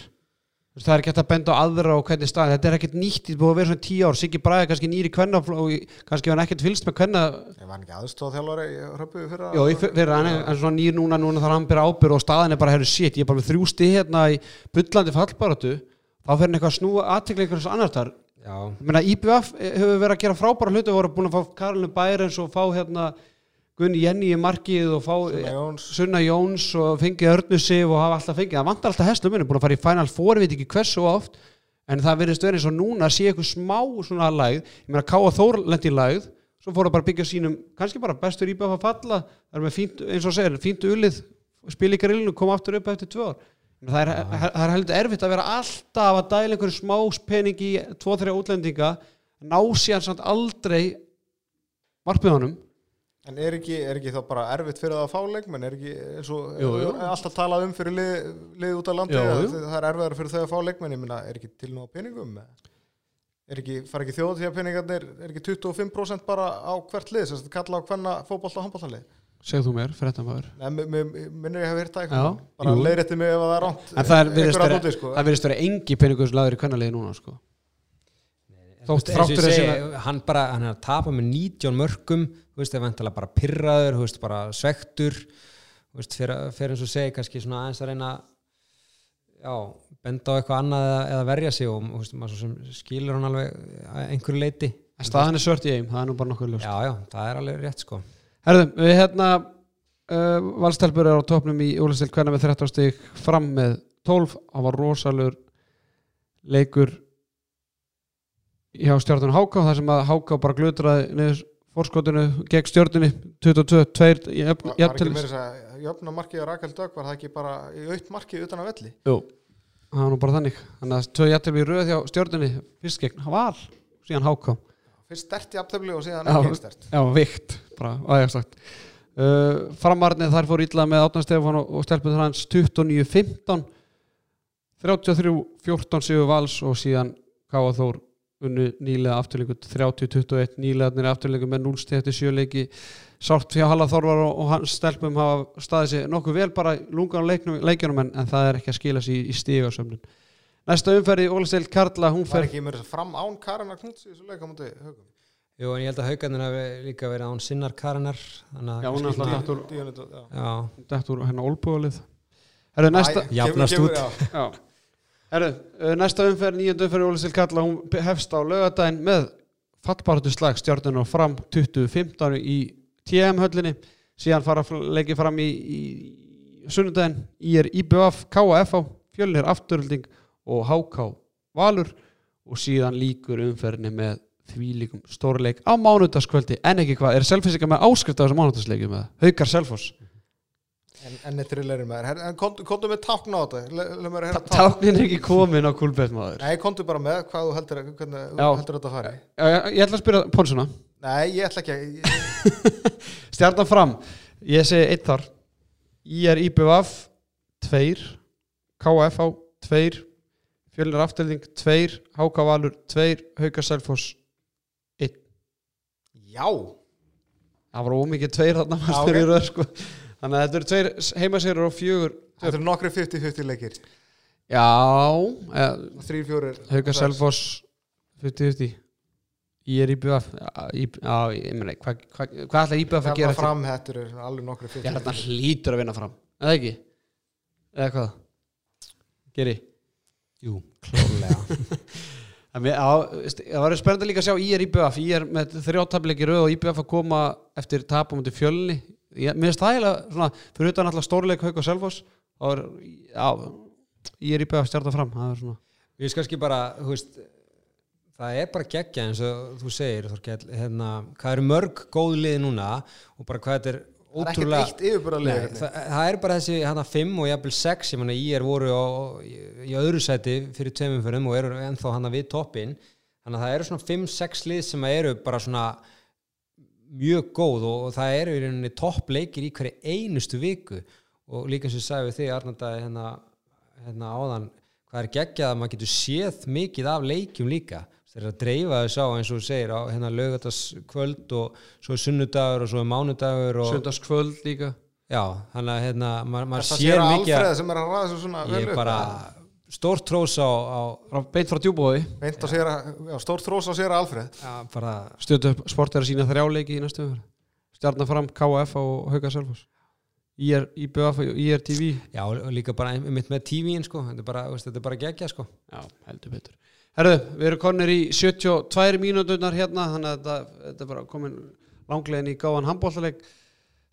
það er ekki hægt að benda á aðra og hvernig stað þetta er ekkert nýtt, þetta búið að vera svona tíu ár. Siggi Bræði kannski nýri kvenna og kannski var hann ekkert fylgst með kvenna ég var ekki aðstóð þjálfari í hröpu fyrir hann er hann er svona nýr núna, núna þarf hann byrja ábyrð og staðan er bara, herru, shit, ég er bara með þrjú stig hérna í bullandi fallbaratu þá fyrir hann eitthvað að snúa aðtekla einhvers annars þar já, Ég meina, IBF hefur verið að gera frábæra hluti voru búin að fá Karolin Bærens og fá hérna Gunni Jenny í markið og fá Sunna Jóns. Sunna Jóns og fengið Örnu Sif og hafa alltaf fengið, það vantar alltaf heslu minni, búin að fara í Final Four, ég veit ekki hversu oft en það verðist verið eins og núna sé eitthvað smá svona lægð, ég meina Káa Þór lendi í lægð, svo fóru bara að byggja sínum kannski bara bestur IBF að falla það er með fínt, eins og segir, fínt ulið spila í grillinu, koma aftur upp eftir tvö ár. Það er, það er heldur erfitt að vera alltaf að dæla einhverju smá pening í tvo-þrjá útlendinga ná En er ekki, er ekki þá bara erfitt fyrir það að fá leikmenn? Er ekki eins og Jú, jú. er alltaf talað um fyrir lið, lið út á landi að það er erfiðar fyrir þau að fá leikmenn? Ég meina, er ekki til nú á peningum? Er ekki, fara ekki þjóð því að peningarnir, er ekki 25% bara á hvert lið, sem sagt kalla á hvenna fótbolta og handboltanlið? segð þú mér, Nei, mér- mér- minnir ég hef verið það eitthvað, bara jú. leiðrétti mig ef það er ránt. en það virðist vera engi peningur sem laður í kvennaliði núna sko. Þótt þráttur þessi segi, hann bara, hann er að tapa með 19 mörgum, þú veist, það er vantilega bara pirraður, þú veist, bara svektur þú veist, fyrir, eins og segi kannski svona aðeins að reyna já, benda á eitthvað annað eða, eða verja sig og þú veist, maður sem skilur hann alveg að einhverju leiti en staðan er svört í eim, það er nú bara nokkuð ljóst. Já, já, það er alveg rétt sko. Herðum, við hérna uh, valstelpur er á topnum í Úlastil hvernig með 13 stig fram með 12 hann var rosalur leikur hjá stjórnun Háká þar sem að Háká bara glutraði niður fórskotinu gegn stjórnunni 22, 2 í Var, var ekki þess að jöfna markið á Rakel Dögg, var það ekki bara í aukt markið utan að velli? Jú, það var nú bara þannig. Þannig að tvö jafntölu í röð hjá stjórnunni fyrst gegn Val, síðan Háká Fyrst stert í aftöfli og síðan ekki stert. Já, vikt, bara aðeins uh, Framarnið þar fór illa með Átnan Stefán og, og stelpuð hans 29-15 33-14 sigur vals og síðan Káa Þór unnu nýlega afturleiku 30-21 nýlegaðnir afturleiku með 0 stið eftir sjöleiki sátt fyrir Halla Þorvar og, hans stelpum hafa staðið sér nokkuð vel bara í lungan leiknum, leikjunum en, en það er ekki að skila sér í, í stígasöfnun Næsta umferði Ólastil Karla, hún Var fer ekki meira þess að fram án Karana Knúts í þessu leik á múti högum? Jú, en ég held að haugarnir hafi líka verið án sinnar að Já, hún er alltaf dætt úr, Díunit, já. Já, dætt úr hennar Æ, Jafnast kemur- út. Herru, uh, næsta umferð, nýjöndu umferð Ólistil Kalla, hún hefst á lögadaginn með fallbaratu slag stjórnun og fram 2015 í TM-höllinni, síðan fara leikið fram í, í sunnudaginn, í er IBF, KF fjölnir afturölding og HK Valur. Og síðan líkur umferðinni með þvílíkum stórleik á mánudaskvöldi, en ekki hvað, er Selfoss ekki með áskrift á þessu mánudagsleikju með Haukar Selfoss En, en eittir í leirin maður, kontu, með tákn á þetta. Táknin er ekki komin á kúlbett maður. Nei, kontu bara með hvað þú heldur, hvernig heldur þetta að fara já, Ég ætla að spyrja Ponsuna Nei, ég ætla ekki ég, Stjarnan fram, ég segi eitt þar. IR IBVF tveir, KF á tveir, fjölnir afturling tveir, HK Valur tveir, Hauka Selfoss já, það var ómikið tveir þarna Já, fannst mér í röð, sko. Þannig að þetta eru tveir heimasýrur og fjögur þetta eru nokkri 50-50 leikir, já, þrýr, fjórir. Hauka Selfoss 50-50 IR IBVF já, í- já, ég meina, hvað hva, hva ætla IBVF að gera eftir- fram hættur er alveg nokkri Já, þetta 50-50. hlýtur að vinna fram eða ekki? eða hvað? Geri? Jú, klárlega Það var spennandi líka að sjá IR IBF IR með þrjáttableiki röð og IBF að koma eftir tapum í fjölni Ég- mér finnst það eiginlega svona fyrir utan alltaf stórleik Hauk og Selfoss þá er já, IR IBF stjarta fram það er svona Við skal ekki bara, þú veist það er bara geggja eins og þú segir Þorkell, hérna, hvað eru mörg góð lið núna og bara hvað þetta er Það er ótrúlega ekkert eitt Nei, leik. það, það er bara þessi hana 5 og jafnvel 6 ég í er voru á, í, í öðru sæti fyrir tveimum fyrir og eru ennþá hana við toppin þannig að það eru svona 5-6 lið sem eru bara svona mjög góð og, og það eru í rauninni toppleikir í hverju einustu viku. Og líka og ég sagði við þig Arnandæði hérna, hérna áðan hvað er geggjað að maður getur séð mikið af leikjum líka. Þeir eru að dreifa þess á eins og þú segir á hérna lögataskvöld og svo er sunnudagur og svo er mánudagur og Söndaskvöld líka. Já, þannig að hérna, maður, maður Það sér sér mikið Alfreð að sem er að ræða þessu svona ég er bara stórt trós á, á beint frá djúbóði Beint að sér að, já, stór þrós á sér að Alfreð. já, bara, stjórnum sport er að sína þrjáleiki í næstu umferð stjarnar fram KF og Hauka Selfoss IR IBF og IR TV já, og líka bara einmitt með TV-in sko, þetta er bara, er bara gegja sko Já, heldur betur. Herðu, við erum konir í 72 mínúturnar hérna, þannig að þetta, þetta er bara komin langlegin í gáðan handbóltaleg.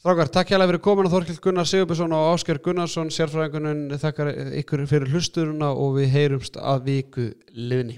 Strákar, takk hjá fyrir komin að Þorkild Gunnar Sigurbjörnsson og Ásker Gunnarsson, sérfræðingunum þakkar ykkur fyrir hlusturuna og við heyrumst að viku liðni.